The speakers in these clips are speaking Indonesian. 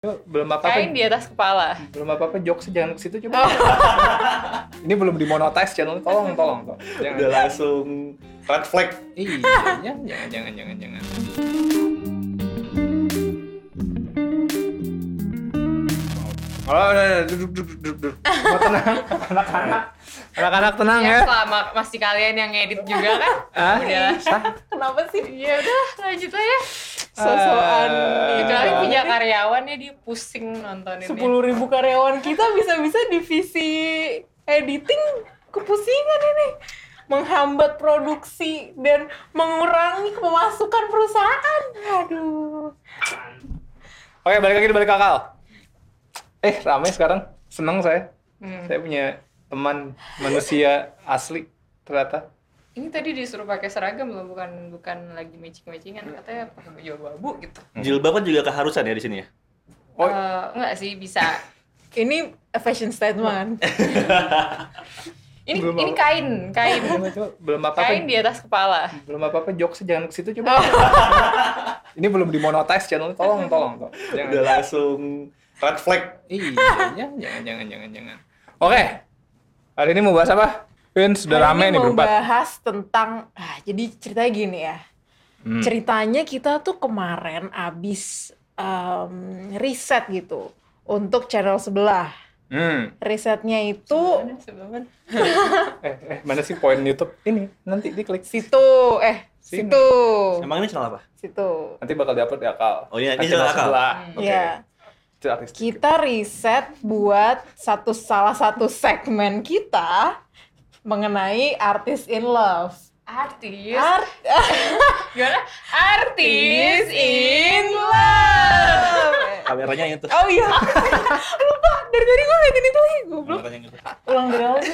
Belum apa-apa. Kain di atas kepala. Belum apa-apa jokes jangan ke situ coba. Ini belum dimonetize channel tolong tolong tolong. Jangan. Udah langsung red flag. Iya, jangan jangan jangan jangan. Oh, udah, duduk, duduk, duduk, tenang, anak-anak. Anak-anak tenang Ya, ya. selama masih kalian yang ngedit juga kan. Ah, Udah. sah. Kenapa sih? Ya udah, lanjut aja. Sosokan Ah. Kecuali gitu. punya karyawan ya dia pusing nontonin Sepuluh ribu karyawan kita bisa-bisa divisi editing kepusingan ini menghambat produksi dan mengurangi pemasukan perusahaan. Aduh. Oke, balik lagi balik kakal. Eh, rame sekarang. Senang saya. Hmm. Saya punya teman manusia asli ternyata. Ini tadi disuruh pakai seragam loh, bukan bukan lagi matching-matchingan. Katanya pakai baju abu-abu gitu. Jilbab kan juga keharusan ya di sini ya. Oh. Eh, enggak sih bisa. Ini a fashion statement. Ini Belum ini apa- kain, kain. Belum apa-apa. Kain di atas kepala. Belum apa-apa jokes jangan ke situ coba. Ini belum dimonetize channel tolong tolong tolong. Jangan. Udah langsung red flag. Iya, jangan jangan jangan jangan jangan. Oke. Hari ini mau bahas apa? Vin sudah Hari rame ini nih mau berempat. bahas tentang ah, jadi ceritanya gini ya. Hmm. Ceritanya kita tuh kemarin abis em, riset gitu untuk channel sebelah. Hmm. Risetnya itu Mana sebelah mana? Eh, eh, mana sih poin YouTube? Ini nanti diklik situ, eh Sini. situ, Emang ini channel apa? situ. Nanti bakal diupload di akal. Oh, iya, ini channel akal. sebelah. Hmm. Oke. Iya. Kita riset buat satu salah satu segmen kita mengenai artis in love. Artis. Art Gimana? Artis in love. Kameranya itu. Oh iya. Lupa dari tadi gue ngeliatin itu lagi goblok. Ulang dari awal.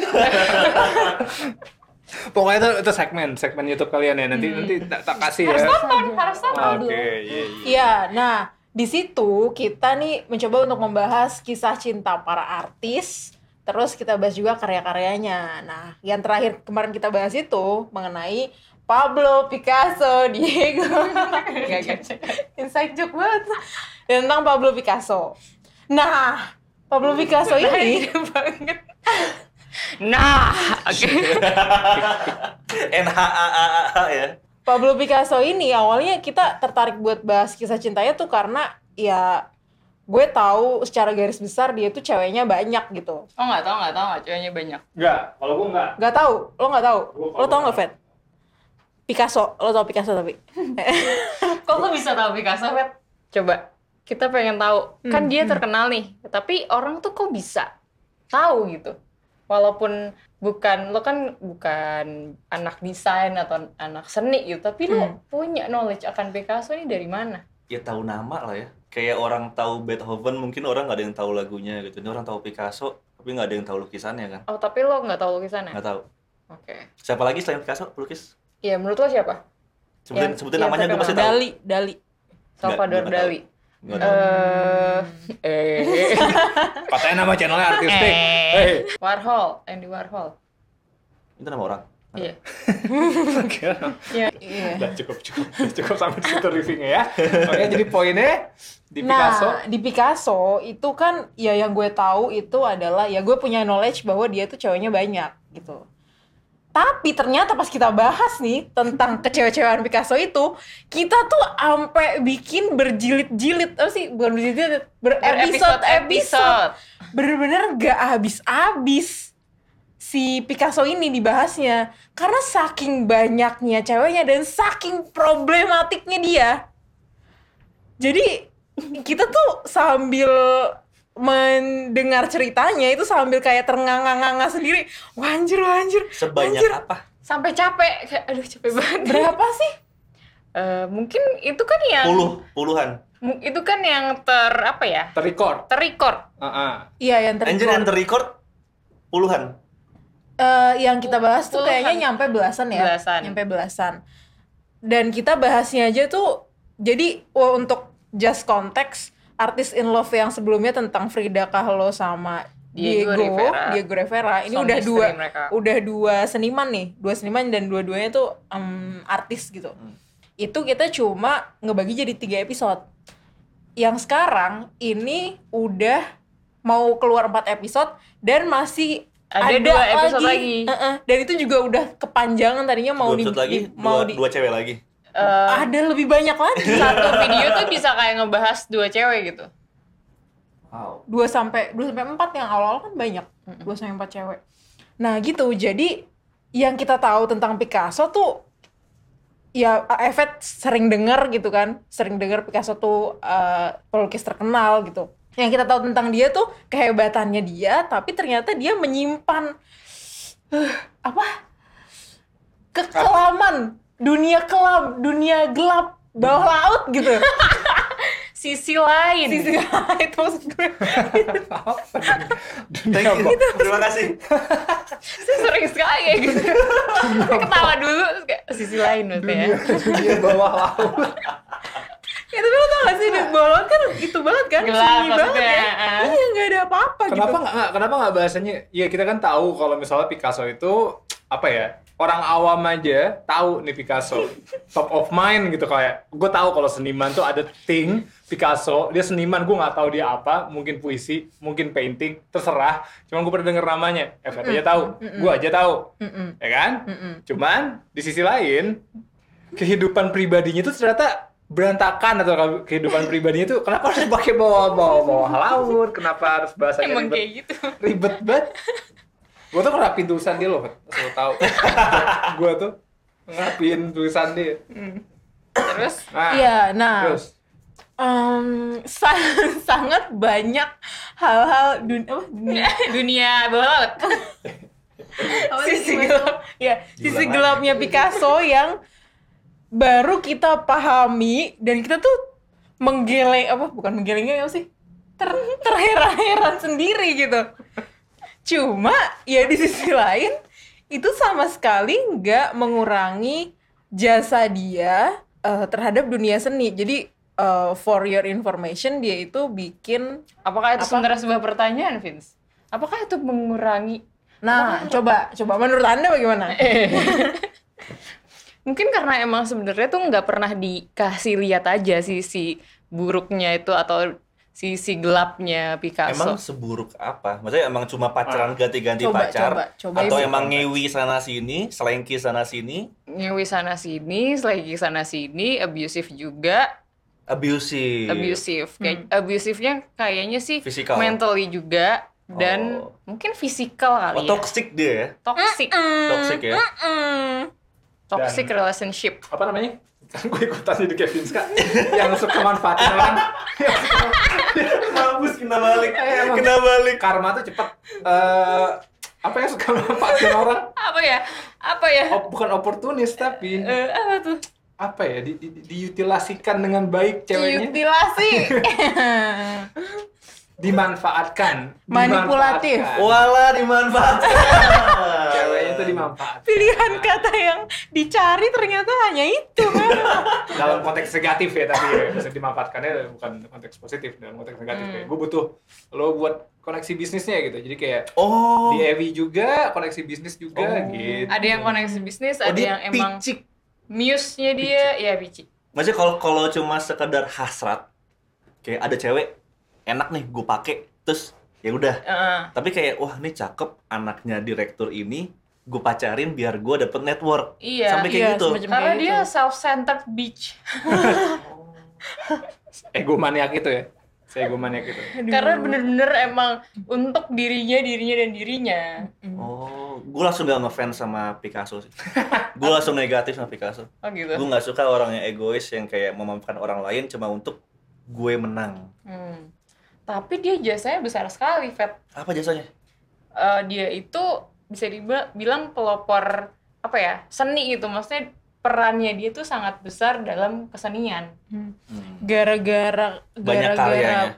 Pokoknya itu, itu segmen, segmen YouTube kalian ya. Nanti nanti tak, tak kasih Harus ya. tonton, harus tonton. Oke, iya iya. Iya, nah di situ kita nih mencoba untuk membahas kisah cinta para artis. Terus kita bahas juga karya-karyanya. Nah, yang terakhir kemarin kita bahas itu mengenai Pablo Picasso, Diego. Inside joke banget. Tentang Pablo Picasso. Nah, Pablo Picasso ini banget. Nah, oke. NHAAA ya. Pablo Picasso ini awalnya kita tertarik buat bahas kisah cintanya tuh karena ya gue tahu secara garis besar dia tuh ceweknya banyak gitu. Oh nggak tahu nggak tahu nggak ceweknya banyak. Enggak, kalau gua enggak. Gak tahu, lo nggak tahu. Gua- Lo tau nggak, Fed? Picasso, lo tau Picasso tapi. Kok lo bisa tahu Picasso, Fet? Coba kita pengen tahu. Kan Hmm, dia hmm. terkenal nih, tapi orang tuh kok bisa tahu gitu. Walaupun bukan lo kan bukan anak desain atau anak seni gitu, tapi lo Hmm. punya knowledge akan Picasso ini dari mana? Ya tahu nama lah ya. Kayak orang tahu Beethoven mungkin orang nggak ada yang tahu lagunya gitu. Ini orang tahu Picasso tapi nggak ada yang tahu lukisannya kan. Oh, tapi lo nggak tahu lukisannya? Nggak tahu. Oke. Siapa lagi selain Picasso pelukis? Iya, menurut lo siapa? Sebutin, Yang- sebutin yang namanya gue pasti tahu. Dali, Dali. Salvador. Dali. Nggak tahu. Eh, eh, Katanya nama channelnya artistik. Eh. Hei. Warhol, Andy Warhol. Itu nama orang. Iya. Oke. Iya. Iya. Udah cukup cukup cukup sampai di situ reviewnya ya. Oke, jadi poinnya di Picasso. Nah, di Picasso itu kan ya yang gue tahu itu adalah ya gue punya knowledge bahwa dia tuh ceweknya banyak gitu. Tapi ternyata pas kita bahas nih tentang kecewa-cewaan Picasso itu, kita tuh sampai bikin berjilid-jilid, apa sih? Bukan berjilid, berepisode-episode. Bener-bener gak habis-habis si Picasso ini dibahasnya. Karena saking banyaknya ceweknya dan saking problematiknya dia. Jadi kita tuh sambil mendengar ceritanya itu sambil kayak ternganga-nganga sendiri. Wah anjir, wah, anjir. Sebanyak Anjir. apa? Sampai capek, kayak aduh capek banget. Berapa sih? Eh, mungkin itu kan yang Puluh, puluhan. itu kan yang ter apa ya? Terrecord. Terrecord. Heeh. Iya yang Anjir yang terrecord. terrecord puluhan. Eh, yang kita bahas tuh Puluhan. kayaknya nyampe belasan ya. Belasan. Nyampe belasan. Dan kita bahasnya aja tuh jadi wah, untuk just konteks artis in love yang sebelumnya tentang Frida Kahlo sama Diego Diego, Rivera. Diego Rivera. Ini udah dua mereka. udah dua seniman nih, dua seniman dan dua-duanya tuh em, artis gitu. Hmm. Itu kita cuma ngebagi jadi tiga episode. yang sekarang ini udah mau keluar 4 episode dan masih Ada dua episode lagi. Heeh. dan itu juga udah kepanjangan tadinya mau Dua di, lagi, di- mau dua, di dua cewek lagi. Eh, ada lebih banyak lagi. satu video tuh bisa kayak ngebahas dua cewek gitu. Wow. dua sampai dua sampai empat yang awal kan banyak. Dua sampai empat cewek. Nah gitu. Jadi yang kita tahu tentang Picasso tuh ya Evet sering dengar gitu kan. Sering dengar Picasso tuh eh, pelukis terkenal gitu. Yang kita tahu tentang dia tuh kehebatannya dia tapi ternyata dia menyimpan eh, apa? Kekelaman dunia kelam dunia gelap bawah laut gitu Sisi lain. Sisi itu maksud gue Thank you. Terima kasih. Saya sering sekali kayak gitu. Saya ketawa dulu sisi lain maksudnya ya. dunia bawah laut Ya tapi lo tau gak sih di bawah laut kan itu banget kan Gelap sunyi banget maksudnya, ya ah. Iya gak ada apa-apa kenapa gitu nggak nggak- kenapa nggak bahasanya ya kita kan tahu kalau misalnya Picasso itu apa ya orang awam aja tahu nih Picasso top of mind gitu kayak gue tahu kalau seniman tuh ada thing Picasso dia seniman gue nggak tahu dia apa mungkin puisi mungkin painting terserah. Cuman gue pernah denger namanya Efet aja tahu gue aja tahu ya kan? Cuman di sisi lain kehidupan pribadinya itu ternyata berantakan atau kehidupan pribadinya itu kenapa harus pakai bawa bawa bawah laut kenapa harus bahasanya Emang ribet? kayak gitu. ribet banget gue tuh ngerapin tulisan dia loh asal tahu. Gue tuh ngerapin tulisan dia. Terus? Nah Iya nah. terus? Em, sa- sangat banyak hal-hal dun apa, dunia. Dunia bawah laut. apa Sisi sih, gelap. ya sisi gelapnya Picasso yang baru kita pahami dan kita tuh menggeleng apa bukan menggelengnya apa sih? Ter terheran-heran sendiri gitu cuma ya di sisi lain itu sama sekali nggak mengurangi jasa dia eh, terhadap dunia seni jadi eh, for your information dia itu bikin Apakah itu Apa? sebenarnya sebuah pertanyaan, Vince? Apakah itu mengurangi nah coba coba menurut anda bagaimana Mungkin karena emang sebenarnya tuh nggak pernah dikasih lihat aja sisi buruknya itu atau sisi gelapnya Picasso. Emang seburuk apa? Maksudnya emang cuma pacaran ganti-ganti Coba, pacar? coba, coba atau ibu. emang ngewi sana sini, selengki sana sini, nyewi sana sini, selagi sana sini, abusive juga, abusive. abusive. Kayak abusifnya kayaknya sih Fisikal. mentally juga dan Oh. mungkin fisikal Oh, kali ya. toxic dia ya? Toxic. Toxic ya? Mm. Toxic relationship. apa namanya kan gue ikutan jadi Kevin Ska yang suka manfaatin orang Mampus kena balik. Eh. Kena balik. karma tuh cepet eh apa yang suka manfaatin orang Apa ya? Apa ya? Oh, bukan oportunis tapi Eh, apa tuh? apa ya di, di, diutilasikan dengan baik ceweknya Mutilasi. dimanfaatkan Manipulatif. dimanfaatkan. Wala dimanfaatkan. Itu dimanfaatkan Pilihan kata yang dicari ternyata hanya itu. dalam konteks negatif ya tapi ya, bisa dimanfaatkannya bukan konteks positif dalam konteks negatif Hmm. kayak gue butuh lo buat koneksi bisnisnya gitu jadi kayak Oh. di EWI juga koneksi bisnis juga Oh. gitu Ada yang koneksi bisnis, Oh, ada dia yang emang picik. muse-nya dia, ya picik. Maksudnya kalau kalau cuma sekedar hasrat, kayak ada cewek enak nih gue pakai, terus ya udah. Heeh. Tapi kayak wah ini cakep anaknya direktur ini, gue pacarin biar gue dapet network. Iya. Sampai kayak Iya, gitu. Karena kayak dia gitu. self-centered bitch. ego maniak itu ya saya ego maniak itu Karena bener-bener emang untuk dirinya, dirinya dan dirinya. Oh, gue langsung gak ngefans sama Picasso sih. gue langsung negatif sama Picasso. Oh gitu. Gue nggak suka orang yang egois yang kayak memanfaatkan orang lain cuma untuk gue menang. Hmm. Tapi dia jasanya besar sekali, Fat. Apa jasanya? Eh, dia itu bisa dibilang pelopor apa ya seni gitu. Maksudnya perannya dia tuh sangat besar dalam kesenian. Hmm. Gara-gara Banyak gara-gara karyanya.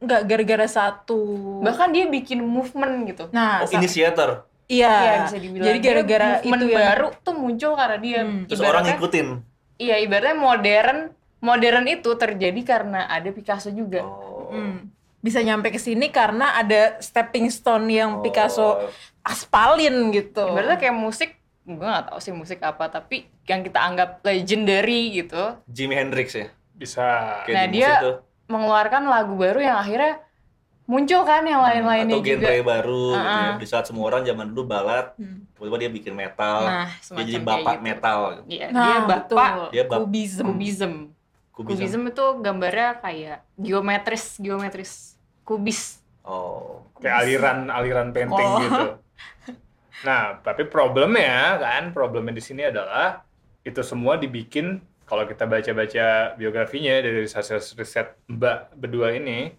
enggak gara-gara satu. Bahkan dia bikin movement gitu. Nah, Oh, inisiator. iya. Iya bisa dibilang. Jadi gara-gara itu yang baru tuh muncul karena dia. Hmm. Terus orang ngikutin. Iya, ibaratnya modern. Modern itu terjadi karena ada Picasso juga. Oh. Hmm. Bisa nyampe ke sini karena ada stepping stone yang Oh. Picasso aspalin gitu. Ibaratnya kayak musik, gue gak tahu sih musik apa, tapi yang kita anggap legendary gitu. Jimi Hendrix ya. bisa Kayak Nah, di dia- tuh. mengeluarkan lagu baru yang akhirnya muncul kan yang lain-lainnya atau juga. genre baru gitu ya. Di saat semua orang zaman dulu balad Hmm. tiba-tiba dia bikin metal Nah, dia jadi bapak gitu. metal Iya, Nah, dia bapak betul. dia bap Kubism. kubism. kubism. Kubism itu gambarnya kayak geometris, geometris. Kubis. oh kayak aliran-aliran painting Oh. gitu. Nah, tapi problemnya kan, problemnya di sini adalah itu semua dibikin kalau kita baca-baca biografinya dari hasil riset Mbak berdua ini,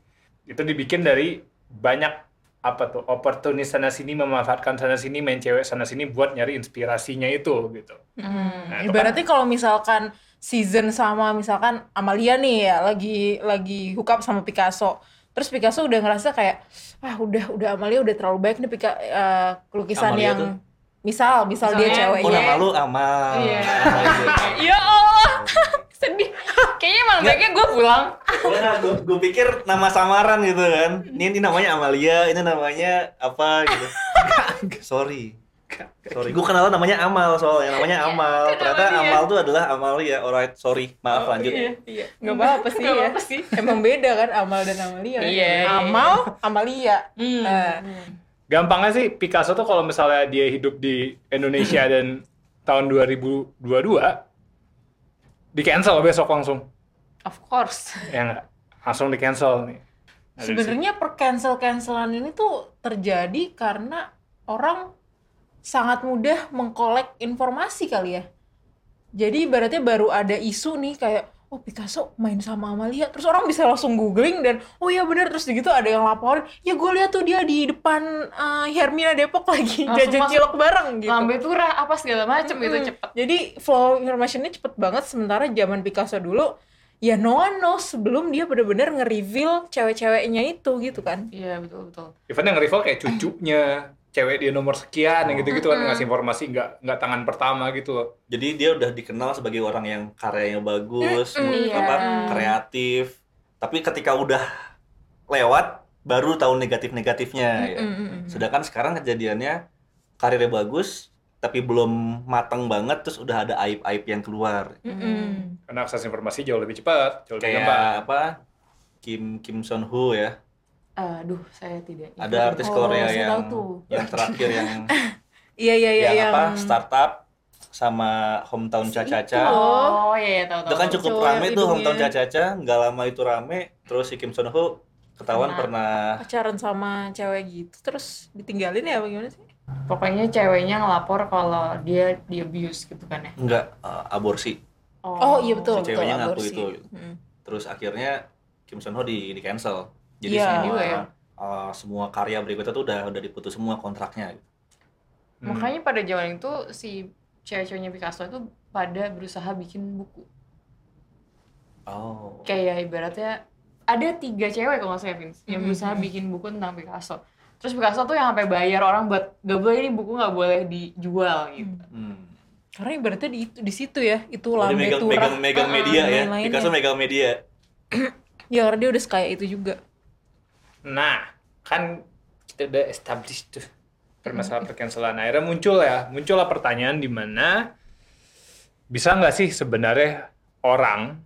itu dibikin dari banyak apa tuh oportunis sana sini memanfaatkan sana sini main cewek sana sini buat nyari inspirasinya itu gitu. Hmm, Nah, ibaratnya kalau misalkan season sama misalkan Amalia nih ya lagi lagi hook up sama Picasso. Terus Picasso udah ngerasa kayak ah udah udah Amalia udah terlalu baik nih Pika, eh, lukisan Amalia yang tuh? misal misal dia Misalnya, cewek oh Iya. nama lu amal Iya. Gitu. Ya Allah, sedih. Kayaknya emang baiknya gue pulang. gue gue pikir nama samaran gitu kan ini, ini namanya Amalia ini namanya apa gitu sorry sorry gue kenal namanya Amal soalnya namanya Amal ternyata Amalia. Amal tuh adalah Amalia alright sorry maaf lanjut Iya, iya. Gak apa-apa sih Nggak ya. apa-apa sih. Emang beda kan Amal dan Amalia. kan? Iya, iya. Amal, Amalia. Hmm. Eh, Gampangnya sih Picasso tuh kalau misalnya dia hidup di Indonesia dan tahun 2022 di cancel besok langsung. Of course. Ya nggak? Langsung di cancel nih. Sebenarnya per cancel cancelan ini tuh terjadi karena orang sangat mudah mengkolek informasi kali ya. Jadi ibaratnya baru ada isu nih kayak oh Picasso main sama Amalia terus orang bisa langsung googling dan oh iya bener terus gitu ada yang laporin ya gue lihat tuh dia di depan eh, Hermina Depok lagi Langsung jajan masuk cilok bareng gitu. Lambe turah apa segala macem gitu Mm-mm. cepet. Jadi flow informationnya cepet banget sementara zaman Picasso dulu ya no one knows sebelum dia bener-bener nge-reveal cewek-ceweknya itu gitu kan. Iya betul betul. Even yang rival kayak cucunya, cewek dia nomor sekian, yang gitu-gitu kan ngasih informasi nggak nggak tangan pertama gitu loh. jadi dia udah dikenal sebagai orang yang karyanya bagus Mm-mm, apa iya. kreatif tapi ketika udah lewat baru tahu negatif-negatifnya ya. Mm-mm. sedangkan sekarang kejadiannya karirnya bagus tapi belum matang banget terus udah ada aib-aib yang keluar Mm-mm. Karena akses informasi jauh lebih cepat, jauh lebih kayak gampang. apa Kim Kim Son Ho ya Aduh saya tidak. ada artis Oh, Korea saya yang tahu tuh. yang terakhir yang Iya iya iya yang yang apa startup sama hometown Caca-Caca Oh iya iya tahu tahu. itu kan cukup Cowok rame tuh hometown Caca-Caca nggak lama itu rame terus si Kim Son Ho ketahuan pernah pacaran sama cewek gitu terus ditinggalin ya bagaimana sih? Pokoknya ceweknya ngelapor kalau dia di abuse gitu kan ya. nggak uh, aborsi Oh, iya betul si betul ceweknya ngaku aborsi. itu Mm. terus akhirnya Kim Son Ho di di cancel jadi Iya. semua Juga ya. uh, semua karya berikutnya tuh udah udah diputus semua kontraknya Hmm. Makanya pada zaman itu si cewek-ceweknya Picasso itu pada berusaha bikin buku. oh Kayak ibaratnya ada tiga cewek kalau nggak salah Vince yang berusaha bikin buku tentang Picasso. Terus Picasso tuh yang sampai bayar orang buat gak boleh ini buku nggak boleh dijual gitu. hmm. Karena ibaratnya di itu di situ ya, itu Oh, lambe megang, megang megang Ah, media ya lain-lainnya. Picasso megang media Ya karena dia udah sekaya itu juga. Nah, kan kita udah establish tuh permasalahan percancelan. Akhirnya muncul ya, muncullah pertanyaan di mana bisa nggak sih sebenarnya orang,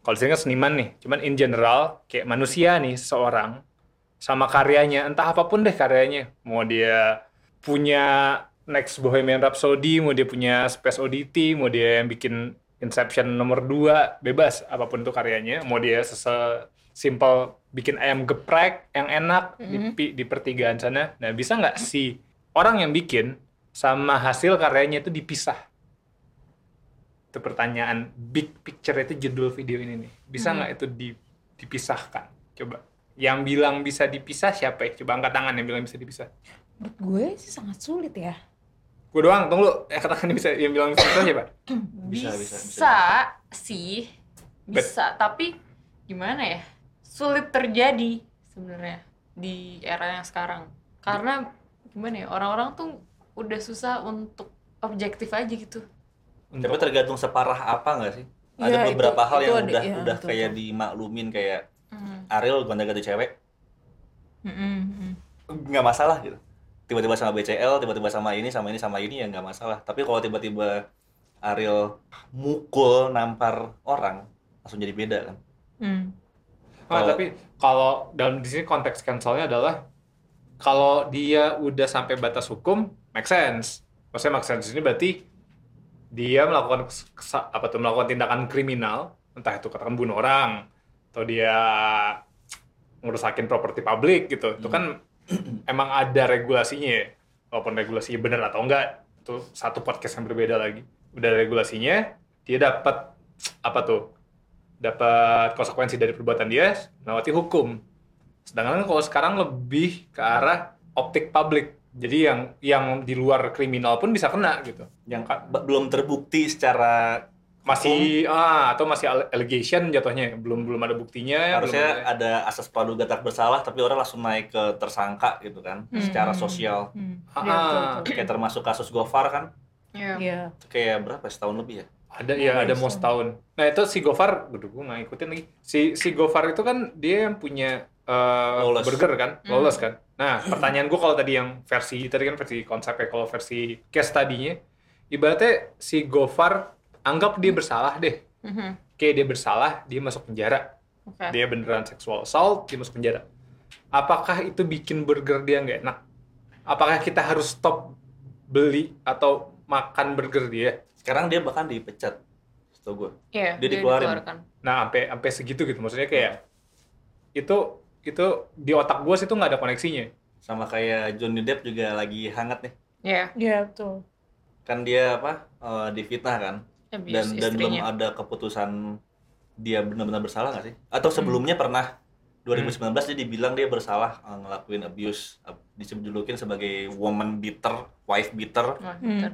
kalau saya kan seniman nih, cuman in general kayak manusia nih seseorang sama karyanya, entah apa pun deh karyanya, mau dia punya Next Bohemian Rhapsody, mau dia punya Space Oddity, mau dia yang bikin Inception nomor 2, bebas apa pun tuh karyanya, mau dia sese simple bikin ayam geprek yang enak di, pi- di pertigaan sana. Nah, bisa nggak si orang yang bikin sama hasil karyanya itu dipisah? Itu pertanyaan big picture itu judul video ini nih. Bisa nggak itu di- dipisahkan? Coba. Yang bilang bisa dipisah siapa ya? Coba angkat tangan yang bilang bisa dipisah. Menurut gue sih sangat sulit ya. Gue doang, tunggu. Eh, katakan bisa yang bilang bisa dipisah siapa? bisa Bisa, bisa bisa sih, bisa. Tapi gimana ya? Sulit terjadi sebenarnya di era yang sekarang. Karena gimana ya? Orang-orang tuh udah susah untuk objektif aja gitu. tapi tergantung separah apa nggak sih ada Iya, itu- beberapa hal itu yang ada, udah iya, udah betul, kayak betul. dimaklumin kayak Hmm. Ariel gonta-ganti cewek nggak masalah gitu tiba-tiba sama BCL tiba-tiba sama ini sama ini sama ini ya nggak masalah tapi kalau tiba-tiba Ariel mukul nampar orang langsung jadi beda kan Mm. Ah, Kalau- tapi kalau dalam di sini konteks cancelnya adalah kalau dia udah sampai batas hukum, make sense. Maksudnya make sense ini berarti dia melakukan apa tuh melakukan tindakan kriminal, entah itu katakan bunuh orang atau dia ngerusakin properti publik gitu. Itu kan emang ada regulasinya ya. Walaupun regulasinya benar atau enggak, itu satu podcast yang berbeda lagi. Udah regulasinya, dia dapat apa tuh? Dapat konsekuensi dari perbuatan dia melewati hukum. Sedangkan kalau sekarang lebih ke arah optik publik. Jadi yang yang di luar kriminal pun bisa kena gitu. yang belum terbukti secara Masih ah atau masih alle- allegation jatuhnya, belum belum ada buktinya. harusnya belum ada- ada asas praduga tak bersalah tapi orang langsung naik ke tersangka gitu kan Hmm. secara sosial Hmm. Ah, betul, betul. kayak termasuk kasus Gofar kan Iya. Iya. itu kayak berapa setahun lebih ya ada ya ada mau setahun. Nah itu si Gofar, aduh gue nggak ngikutin lagi. Si si Gofar itu kan dia yang punya eh, Lawless. burger kan, lawless kan. Nah pertanyaan gue kalau tadi yang versi tadi kan versi konsepnya, kalau versi case tadinya, ibaratnya si Gofar anggap dia bersalah deh. Mhm. Oke dia bersalah, dia masuk penjara. Oke. Dia beneran seksual assault, dia masuk penjara. Apakah itu bikin burger dia nggak enak? Apakah kita harus stop beli atau makan burger dia? Sekarang dia bahkan dipecat setahu gue Iya, Dia dikeluarin. dikeluarkan. Nah, sampai sampai segitu gitu. Maksudnya kayak itu itu di otak gue sih itu nggak ada koneksinya. sama kayak Johnny Depp juga lagi hangat nih Iya, Iya, betul. kan dia apa eh, difitnah kan abuse dan dan belum istrinya. ada keputusan dia benar-benar bersalah nggak sih atau sebelumnya pernah 2019 dia dibilang dia bersalah eh, ngelakuin abuse disebut sebagai woman beater wife beater Hmm.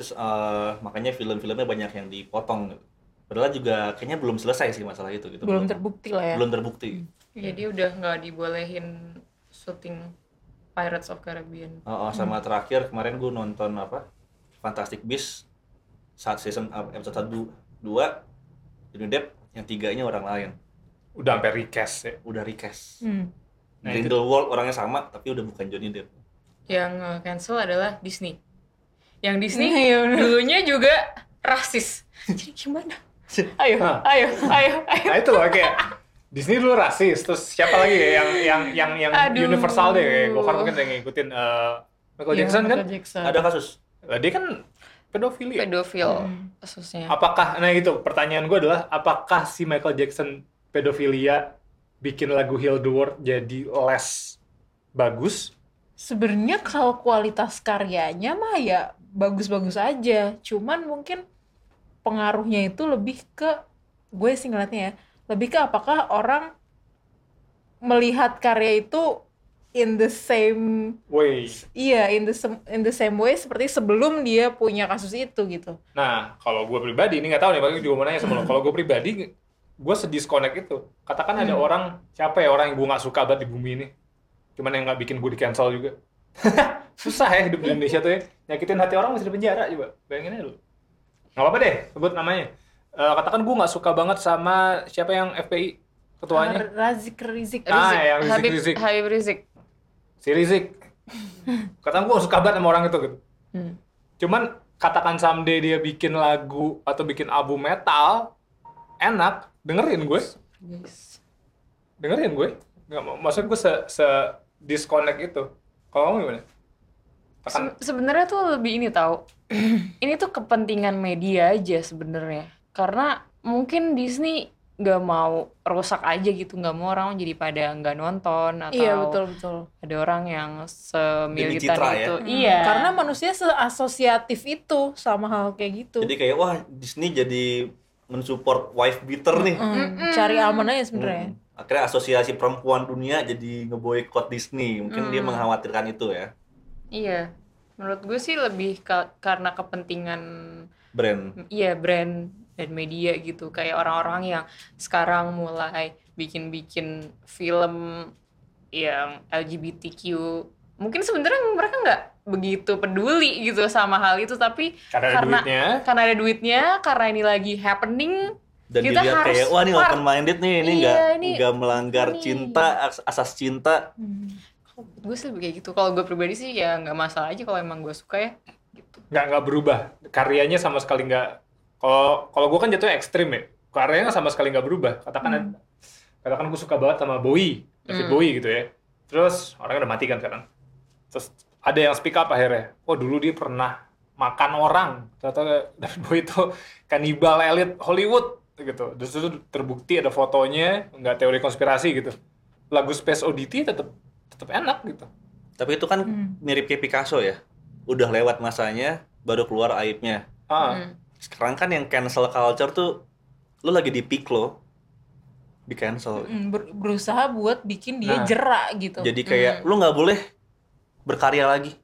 Terus eh, makanya film-filmnya banyak yang dipotong gitu. padahal juga kayaknya belum selesai sih masalah itu gitu Belum terbukti lah ya. belum terbukti Iya, dia udah nggak dibolehin syuting Pirates of Caribbean. Oh, oh, sama terakhir kemarin gue nonton apa Fantastic Beasts saat season uh, episode 1 2 Johnny Depp yang tiganya orang lain Udah sampai recast ya. udah recast Hmm. Nah, itu- Grindelwald orangnya sama tapi udah bukan Johnny Depp Yang eh, cancel adalah Disney. Yang Disney Iya, bener. dulunya juga rasis. Jadi gimana? Ayo, Hah. ayo, ayo, ayo. Nah itu loh kayak Disney dulu rasis, terus siapa lagi ya yang yang yang yang Aduh. universal deh kayak Gofar mungkin yang ngikutin eh, Michael Iya, Jackson kan? Michael Jackson. ada kasus Lah, dia kan pedofili. ya? Pedofil Hmm. kasusnya. Apakah nah itu pertanyaan gue adalah apakah si Michael Jackson pedofilia bikin lagu Heal the World jadi less bagus? Sebenarnya kalau kualitas karyanya mah ya bagus-bagus aja. Cuman mungkin pengaruhnya itu lebih ke gue sih ngeliatnya ya, lebih ke apakah orang melihat karya itu in the same Way. iya in the in the same way seperti sebelum dia punya kasus itu gitu. Nah, kalau gue pribadi, ini nggak tahu nih, paling juga mau nanya sama lo. Kalau gue pribadi, gue sedisconnect itu. Katakan ada Hmm. orang, siapa ya orang yang gue nggak suka banget di bumi ini. Cuman yang nggak bikin gue di cancel juga. Susah ya hidup di Indonesia tuh ya. Nyakitin hati orang masih di penjara juga. Bayangin aja lu. Nggak apa-apa deh, sebut namanya. Eh, katakan gue nggak suka banget sama siapa yang FPI ketuanya. Razik Rizik. Ah, Rizik, yang Rizik, Habib, Rizik. Habib Rizik. Si Rizik. Katakan gue suka banget sama orang itu gitu. Hmm. Cuman katakan someday dia bikin lagu atau bikin album metal, enak, dengerin gue, Yes. dengerin gue. Nggak, mau- maksud gue se, se disconnect itu. Kalau kamu gimana? Tekan, Se- sebenarnya tuh lebih ini tahu. ini tuh kepentingan media aja sebenarnya. Karena mungkin Disney nggak mau rusak aja gitu, nggak mau orang jadi pada nggak nonton atau Iya betul betul. ada orang yang semilitan citra ya. itu. Hmm, Iya. Karena manusia seasosiatif itu sama hal kayak gitu. jadi kayak wah Disney jadi mensupport wife beater nih Hmm, cari aman aja sebenarnya. Hmm. Akhirnya asosiasi perempuan dunia jadi ngeboikot Disney mungkin dia Hmm. mengkhawatirkan itu ya Iya. Menurut gue sih lebih ka- karena kepentingan brand iya brand dan media gitu kayak orang-orang yang sekarang mulai bikin-bikin film yang LGBTQ mungkin sebenarnya mereka nggak begitu peduli gitu sama hal itu tapi karena ada karena- duitnya. karena ada duitnya karena ini lagi happening dan Kita dilihat harus kayak wah ini open minded nih ini Iya, nggak ini nggak melanggar ini. cinta as- asas cinta gue sih lebih kayak gitu kalau gue pribadi sih ya nggak masalah aja kalau emang gue suka ya gitu Nggak, nggak berubah. Karyanya sama sekali nggak... Kalau kalau gue kan jatuhnya ekstrim ya. Karyanya sama sekali nggak berubah. Katakan Hmm. katakan gue suka banget sama Bowie David Hmm. Bowie gitu ya terus orangnya udah mati kan sekarang terus ada yang speak up akhirnya oh dulu dia pernah makan orang ternyata David Bowie itu kanibal elit Hollywood gitu terus itu terbukti ada fotonya nggak teori konspirasi gitu lagu Space Oddity tetap tetap enak gitu Tapi itu kan Hmm. mirip kayak Picasso ya. Udah lewat masanya, baru keluar aibnya. ah Hmm. Sekarang kan yang cancel culture tuh, lu lagi di peak lo, di cancel. Mm, ber- berusaha buat bikin dia Nah. jerak gitu. Jadi kayak lu nggak boleh berkarya lagi.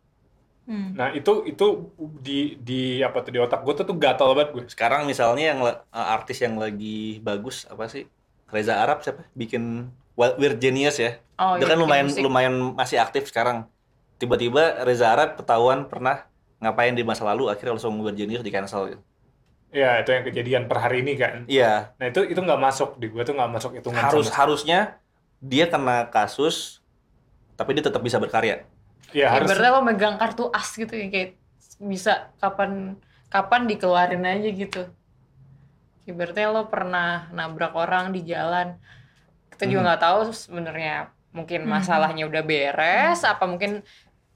Hmm. Nah itu itu di di apa tuh di otak gue tuh tuh gatal banget gue. Sekarang misalnya yang uh, artis yang lagi bagus apa sih? Reza Arab siapa? Bikin Wild- Weird Genius ya. Oh, Dia iya, kan lumayan musik. lumayan masih aktif sekarang. Tiba-tiba Reza Arab ketahuan pernah ngapain di masa lalu akhirnya langsung Weird Genius di cancel gitu. Ya itu yang kejadian per hari ini kan. Iya, Nah itu itu nggak masuk di gue tuh nggak masuk hitungan harus sama- harusnya dia kena kasus tapi dia tetap bisa berkarya. Ya harus. Ibaratnya lo megang kartu as gitu ya kayak bisa kapan kapan dikeluarin aja gitu. Ibaratnya lo pernah nabrak orang di jalan. Kita juga Hmm. nggak tahu sebenarnya mungkin Hmm. masalahnya udah beres apa mungkin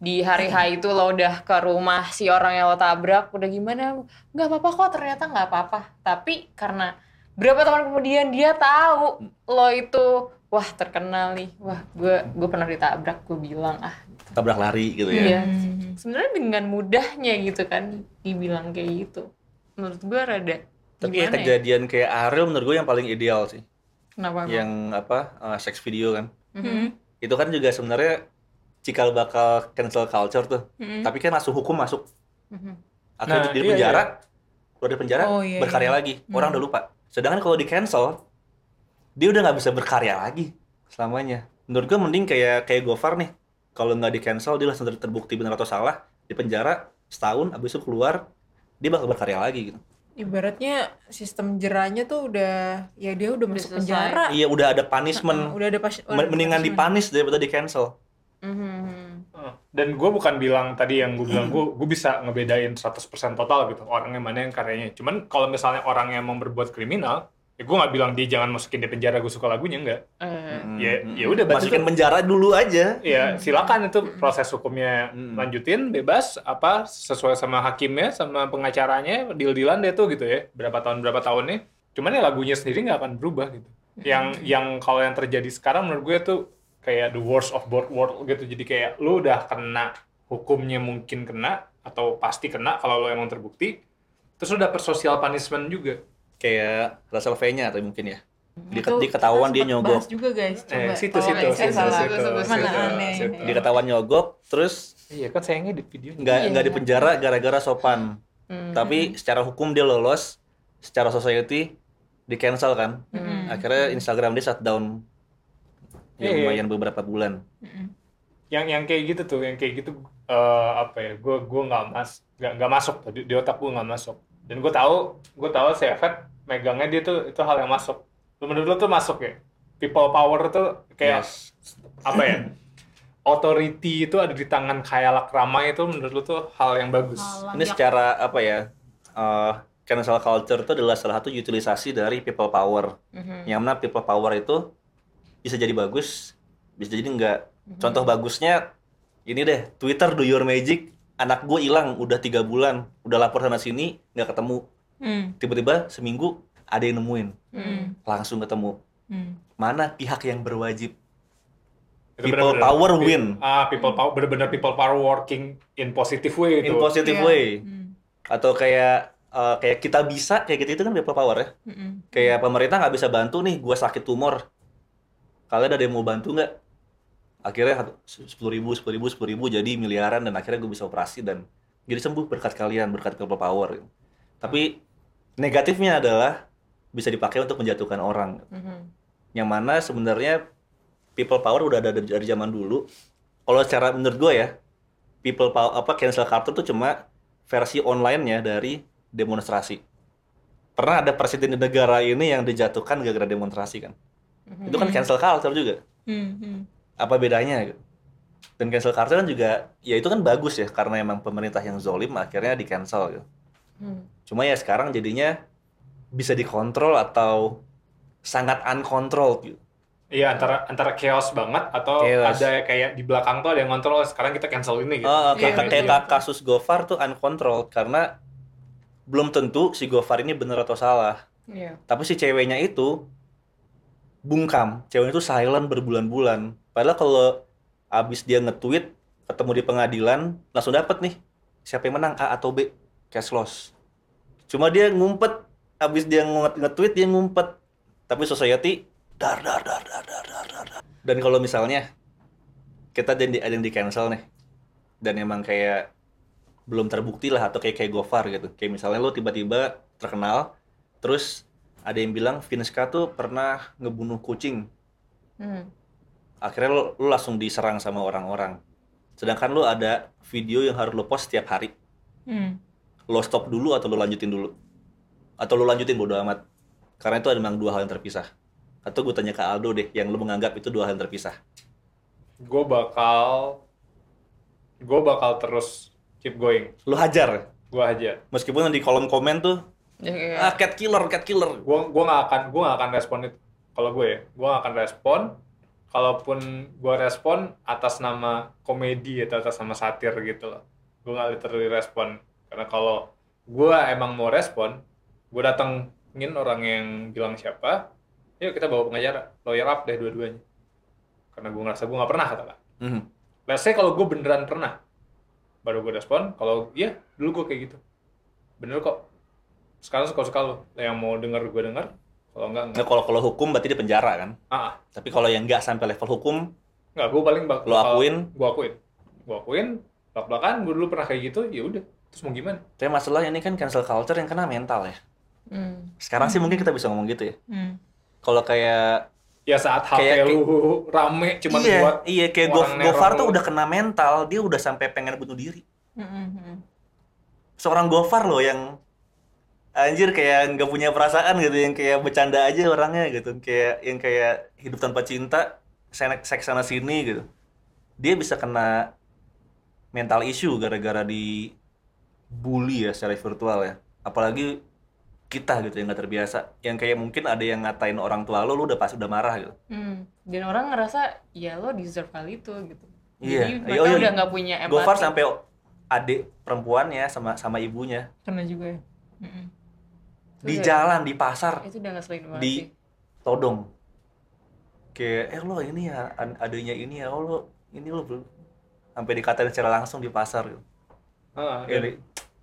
di hari H itu lo udah ke rumah si orang yang lo tabrak udah gimana nggak apa-apa kok ternyata nggak apa-apa tapi karena berapa tahun kemudian dia tahu lo itu wah terkenal nih wah gue gue pernah ditabrak gue bilang ah Tabrak lari gitu ya. Iya. Hmm. sebenarnya dengan mudahnya gitu kan dibilang kayak gitu menurut gue rada Tapi ya ya? kejadian kayak Ariel menurut gue yang paling ideal sih. kenapa? Yang apa? uh, sex video kan. Mhm. Itu kan juga sebenarnya cikal bakal cancel culture tuh. Hmm. Tapi kan langsung hukum masuk. Mhm. Akhirnya Nah, di iya, penjara, keluar dari penjara, Oh, iya, berkarya iya. lagi. Orang Hmm. udah lupa. Sedangkan kalau di cancel, dia udah nggak bisa berkarya lagi selamanya. Menurut gue mending kayak kayak Gofar nih. Kalau nggak di cancel, dia langsung ter- terbukti benar atau salah di penjara setahun, abis itu keluar, dia bakal berkarya lagi gitu. Ibaratnya sistem jerahnya tuh udah ya dia udah Udah masuk selesai. penjara. Iya, udah ada punishment. udah ada pas, udah Mendingan dipanis daripada di cancel. Mhm. Uh, Dan gue bukan bilang tadi yang gue bilang gue gue bisa ngebedain 100% total gitu orangnya mana yang karyanya. Cuman kalau misalnya orang yang mau berbuat kriminal, ya gue nggak bilang dia jangan masukin di penjara gue suka lagunya enggak. Eh, Ya- ya udah, masukin tuh- penjara dulu aja. Ya silakan itu proses hukumnya Hmm. lanjutin bebas apa sesuai sama hakimnya sama pengacaranya deal-dealan deh tuh gitu ya berapa tahun berapa tahun nih. Cuman ya lagunya sendiri nggak akan berubah gitu. Yang yang kalau yang terjadi sekarang menurut gue tuh kayak the worst of both world gitu. Jadi kayak lu udah kena hukumnya mungkin kena atau pasti kena kalau lo emang terbukti. Terus lu dapet social punishment juga. Kayak Russell V-nya atau mungkin ya. Di, di ketahuan dia nyogok. juga guys. Coba. Eh, situ, tolong situ, saya situ, salah. situ, Mana situ, aneh. situ. Di ketahuan nyogok, terus Iya kan sayangnya di video. nggak Iya. nggak di penjara gara-gara sopan. mhm. Tapi secara hukum dia lolos, secara society di cancel kan. Mhm. Akhirnya Instagram dia shutdown. Ya Iya, iya. lumayan beberapa bulan. Mm-mm. yang yang kayak gitu tuh yang kayak gitu eh, apa ya gue gue nggak mas nggak masuk tuh di, di otak gue nggak masuk dan gue tahu gue tahu Efet megangnya dia tuh itu hal yang masuk Lu menurut lu tuh masuk ya people power tuh kayak Yes. apa ya authority itu ada di tangan khayalak ramai itu menurut lu tuh hal yang bagus Ini secara apa ya? eh cancel culture itu adalah salah satu utilisasi dari people power. Mhm. Yang mana people power itu bisa jadi bagus, bisa jadi enggak. Contoh bagusnya ini deh, Twitter do your magic. Anak gue hilang udah tiga bulan, udah lapor sana sini nggak ketemu. Hmm. Tiba-tiba seminggu ada yang nemuin, Hmm. langsung ketemu. Hmm. Mana pihak yang berwajib? Itu People bener-bener power pe- win. ah people power bener-bener people power working in positive way itu In positive Iya. way. Hmm. Atau kayak eh, kayak kita bisa kayak gitu itu kan people power ya. Mm-mm. Kayak pemerintah nggak bisa bantu nih, gua sakit tumor. Kalian ada yang mau bantu nggak? Akhirnya sepuluh ribu, sepuluh ribu, sepuluh ribu jadi miliaran dan akhirnya gue bisa operasi dan jadi sembuh berkat kalian, berkat people power. Tapi negatifnya adalah bisa dipakai untuk menjatuhkan orang. Mhm. Yang mana sebenarnya people power udah ada dari, zaman dulu. Kalau secara menurut gue ya, people power apa cancel culture tuh cuma versi online-nya dari demonstrasi. Pernah ada presiden di negara ini yang dijatuhkan gara-gara demonstrasi kan? Mhm. Itu kan cancel culture juga. Hmm. Hmm. Apa bedanya? gitu? Dan cancel culture kan juga, ya itu kan bagus ya karena emang pemerintah yang zolim akhirnya di cancel gitu. Mhm. Cuma ya sekarang jadinya bisa dikontrol atau sangat uncontrolled gitu. Iya antara antara chaos banget atau Chaos. ada kayak di belakang tuh ada yang ngontrol sekarang kita cancel ini gitu. Oh, Iya, kayak iya. kayak kasus Gofar tuh uncontrolled karena belum tentu si Gofar ini bener atau salah. Iya. Tapi si ceweknya itu bungkam. Ceweknya itu silent berbulan-bulan. Padahal kalau abis dia nge-tweet ketemu di pengadilan langsung dapet nih siapa yang menang A atau B cash loss. Cuma dia ngumpet abis dia nge- nge-tweet dia ngumpet. Tapi society dar dar dar dar dar dar dar. dar. Dan kalau misalnya kita ada yang di, ada yang di cancel nih dan emang kayak belum terbukti lah atau kayak kayak Gofar gitu. Kayak misalnya lo tiba-tiba terkenal terus ada yang bilang Vinska tuh pernah ngebunuh kucing. Hmm. Akhirnya lo, lo langsung diserang sama orang-orang. Sedangkan lo ada video yang harus lo post setiap hari. Hmm. Lo stop dulu atau lo lanjutin dulu? Atau lo lanjutin bodo amat? Karena itu ada memang dua hal yang terpisah. Atau gue tanya ke Aldo deh, yang lo menganggap itu dua hal yang terpisah. Gue bakal gue bakal terus keep going. Lo hajar. Gue aja. Meskipun di kolom komen tuh, Ya, kayak, ah cat killer, cat killer. Gue gue nggak akan gue nggak akan respon itu. Kalau gue ya, gue nggak akan respon. Kalaupun gue respon atas nama komedi atau atas nama satir gitu loh. Gue nggak literally respon. Karena kalau gue emang mau respon, gue datengin orang yang bilang siapa, yuk kita bawa pengacara, lawyer up deh dua-duanya. Karena gue ngerasa gue nggak pernah katakan. Mhm. Let's say kalau gue beneran pernah, baru gue respon. Kalau iya, dulu gue kayak gitu. Bener kok. Sekarang suka-suka lo. Yang mau denger gue denger. Kalau enggak, Nah, enggak. kalau kalau hukum berarti di penjara kan. Ah, ah. Tapi kalau yang nggak sampai level hukum, enggak. Gue paling bak Lo akuin? Gue akuin. Gue akuin. Belak-belakan, gue dulu pernah kayak gitu. Ya udah. Terus mau gimana? tapi masalahnya ini kan cancel culture yang kena mental ya. Hmm. Sekarang sih mungkin kita bisa ngomong gitu ya. Hmm. Kalau kayak Ya saat Kayak- HP lu rame cuman iya, buat iya kayak Go- Gofar tuh udah kena mental, dia udah sampai pengen bunuh diri. Hmm, hmm, hmm. Seorang Gofar loh yang anjir kayak nggak punya perasaan gitu, yang kayak bercanda aja orangnya gitu, kayak yang kayak hidup tanpa cinta, seks sana sini gitu. Dia bisa kena mental issue gara-gara di bully ya secara virtual ya. Apalagi kita gitu yang nggak terbiasa, yang kayak mungkin ada yang ngatain orang tua lo, lo udah pasti udah marah gitu. Hmm. Dan orang ngerasa ya lo deserve hal itu gitu. Iya. Jadi Oh, mereka iya. udah nggak punya empati. Gofar sampai adik perempuannya sama sama ibunya Kena juga ya. Itu di udah- jalan di pasar Itu udah nggak selain banget di sih. todong kayak eh lo ini ya an- adanya ini ya oh lo ini lo belum sampai dikatain secara langsung di pasar gitu. Ah, Ya, dan di-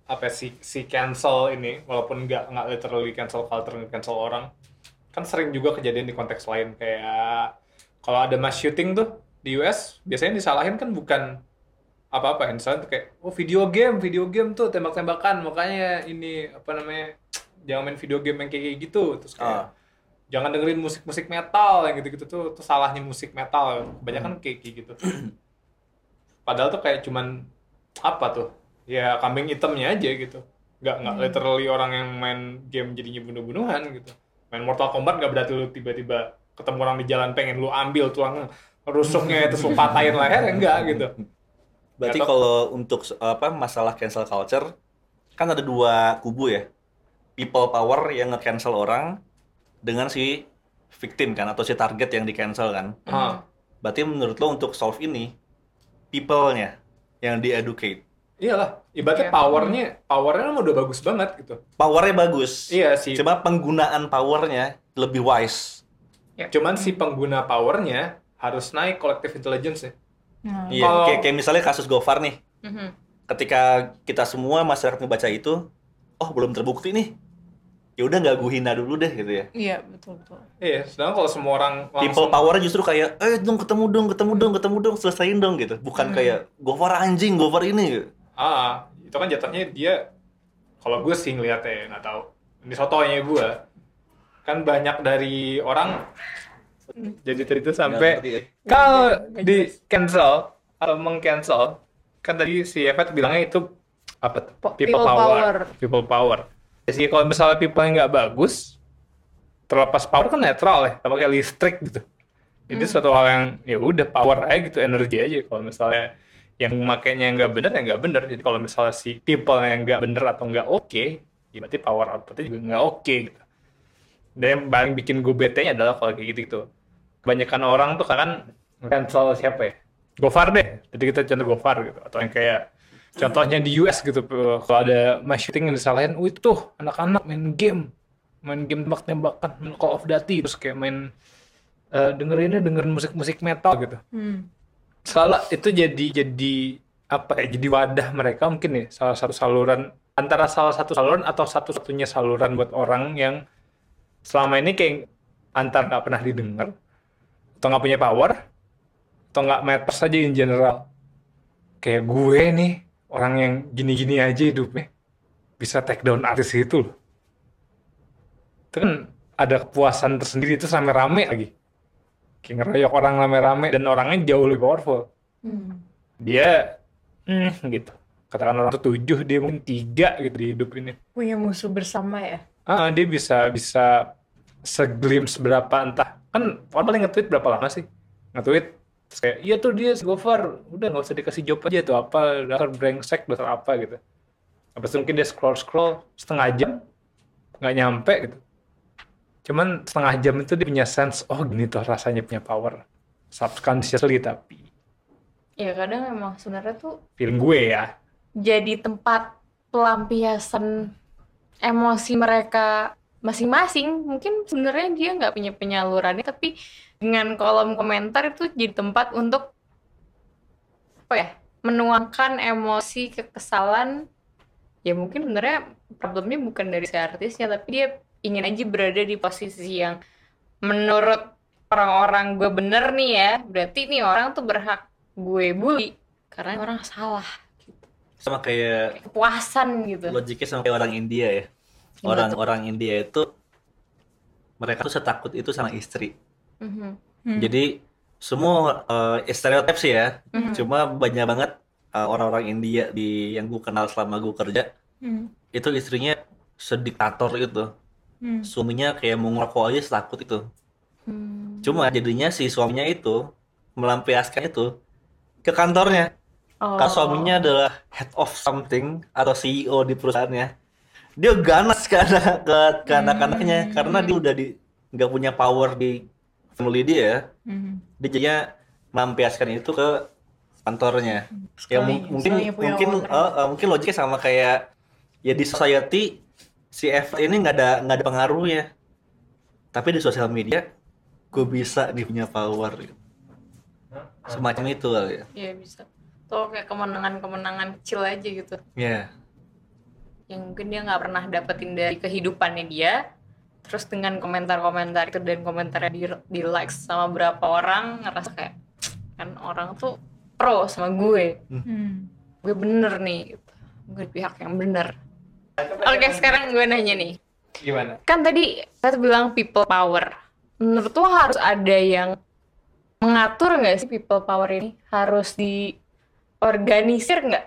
apa si si cancel ini walaupun nggak nggak literally cancel culture cancel orang kan sering juga kejadian di konteks lain. Kayak kalau ada mass shooting tuh di US biasanya disalahin kan bukan apa-apa misalnya tuh kayak oh video game video game tuh tembak-tembakan makanya ini apa namanya jangan main video game yang kayak gitu. Terus kayak Ah. jangan dengerin musik-musik metal yang gitu-gitu tuh tuh salahnya musik metal. Kebanyakan kayak kayak gitu. Padahal tuh kayak cuman apa tuh ya kambing hitamnya aja gitu. Nggak nggak literally orang yang main game jadinya bunuh-bunuhan gitu. Main Mortal Kombat nggak berarti lu tiba-tiba ketemu orang di jalan pengen lu ambil tulang rusuknya terus lu patahin leher enggak gitu. Berarti Atau- kalau untuk apa masalah cancel culture kan ada dua kubu ya. People power yang nge-cancel orang dengan si victim kan atau si target yang di cancel kan. Ah. berarti menurut lo untuk solve ini people-nya yang di educate iyalah ibaratnya Iya. powernya powernya emang udah bagus banget gitu. Powernya bagus. Iya sih. Cuma penggunaan powernya lebih wise. Cuman si pengguna powernya harus naik collective intelligence ya Hmm. iya Kalau- kayak, kayak misalnya kasus Gofar nih. Mhm. ketika kita semua masyarakat ngebaca itu oh belum terbukti nih. Ya udah nggak gue hina dulu deh gitu ya. Iya, betul betul. iya sedangkan kalau semua orang people langsung power justru kayak eh dong ketemu dong ketemu dong ketemu dong selesaiin dong gitu. Bukan kayak Gofar anjing Gofar ini gitu. Ah itu kan jatuhnya dia kalau gue sih ngeliatnya ya, nggak tahu ini sotonya gue kan banyak dari orang jadi cerita sampai ya. kalau di cancel atau meng-cancel kan tadi si Evet bilangnya itu apa tuh? People, people power. power. people power jadi kalau misalnya people yang nggak bagus terlepas power kan netral ya sama kayak listrik gitu jadi suatu hal yang ya udah power aja gitu energi aja kalau misalnya yang makainya nggak bener ya nggak bener jadi kalau misalnya si people yang nggak bener atau nggak oke ya berarti power outputnya juga nggak oke gitu dan yang paling bikin gue bete nya adalah kalau kayak gitu gitu kebanyakan orang tuh kan cancel siapa ya? Gofar deh. Jadi kita contoh Gofar gitu atau yang kayak contohnya di US gitu kalau ada mass shooting yang disalahin, "Oh itu tuh anak-anak main game. Main game tembak-tembakan, main Call of Duty terus kayak main eh, dengerinnya dengerin musik-musik metal gitu." Hmm. Salah itu jadi jadi apa ya? Jadi wadah mereka mungkin ya salah satu saluran antara salah satu saluran atau satu-satunya saluran buat orang yang selama ini kayak antar nggak pernah didengar atau nggak punya power atau nggak matter saja in general kayak gue nih orang yang gini-gini aja hidupnya bisa take down artis itu loh itu kan ada kepuasan tersendiri itu rame-rame lagi kayak ngeroyok orang rame-rame dan orangnya jauh lebih powerful. Hmm. dia hmm, gitu. Katakan orang tuh tujuh dia mungkin tiga gitu di hidup ini. Punya musuh bersama ya. ah dia bisa bisa seglimpse berapa entah. Kan orang paling nge-tweet berapa lama sih? Nge-tweet terus kayak iya tuh dia Gofar. Udah nggak usah dikasih job aja tuh apa? Dasar brengsek dasar apa gitu. Itu mungkin dia scroll scroll setengah jam nggak nyampe gitu cuman setengah jam itu dia punya sense oh gini tuh rasanya punya power subconsciously tapi Ya kadang emang sebenarnya tuh feeling gue ya jadi tempat pelampiasan emosi mereka masing-masing. Mungkin sebenarnya dia nggak punya penyalurannya, tapi dengan kolom komentar itu jadi tempat untuk apa ya menuangkan emosi kekesalan. Ya mungkin sebenarnya problemnya bukan dari si artisnya, tapi dia ingin aja berada di posisi yang menurut orang-orang gue bener nih ya, berarti nih orang tuh berhak gue bully karena orang salah gitu. Sama kayak Kayak kepuasan gitu. logiknya sama kayak orang India ya. Orang-orang India itu mereka tuh setakut itu sama istri. Mhm. Hmm. Jadi semua eh, stereotip sih ya. Mhm. Cuma banyak banget eh, orang-orang India di yang gue kenal selama gue kerja Hmm. itu istrinya sediktator itu. Hmm. Suaminya kayak mau ngerokok aja setakut itu. Hmm. Cuma jadinya si suaminya itu melampiaskan itu ke kantornya. Oh. Kalau suaminya adalah head of something atau CEO di perusahaannya, dia ganas ke anak ke, ke anak-anaknya karena dia udah di nggak punya power di family dia. Hmm. Dia jadinya melampiaskan itu ke kantornya. Ya Sekali- mung- mungkin mungkin eh, eh, mungkin logiknya sama kayak ya di society si F ini nggak ada nggak ada pengaruhnya. Tapi di sosial media gue bisa nih punya power. Semacam itu kali ya. Iya bisa. Tuh kayak kemenangan-kemenangan kecil aja gitu. Ya. Yang mungkin dia nggak pernah dapetin dari kehidupannya dia. Terus dengan komentar-komentar itu dan komentarnya di, di likes sama berapa orang ngerasa kayak kan orang tuh pro sama gue. Hmm. Gue bener nih. Gitu. Gue di pihak yang bener. Oke sekarang gue nanya nih. gimana kan tadi saya bilang people power. Menurut lo harus ada yang mengatur nggak sih people power ini? Harus diorganisir nggak?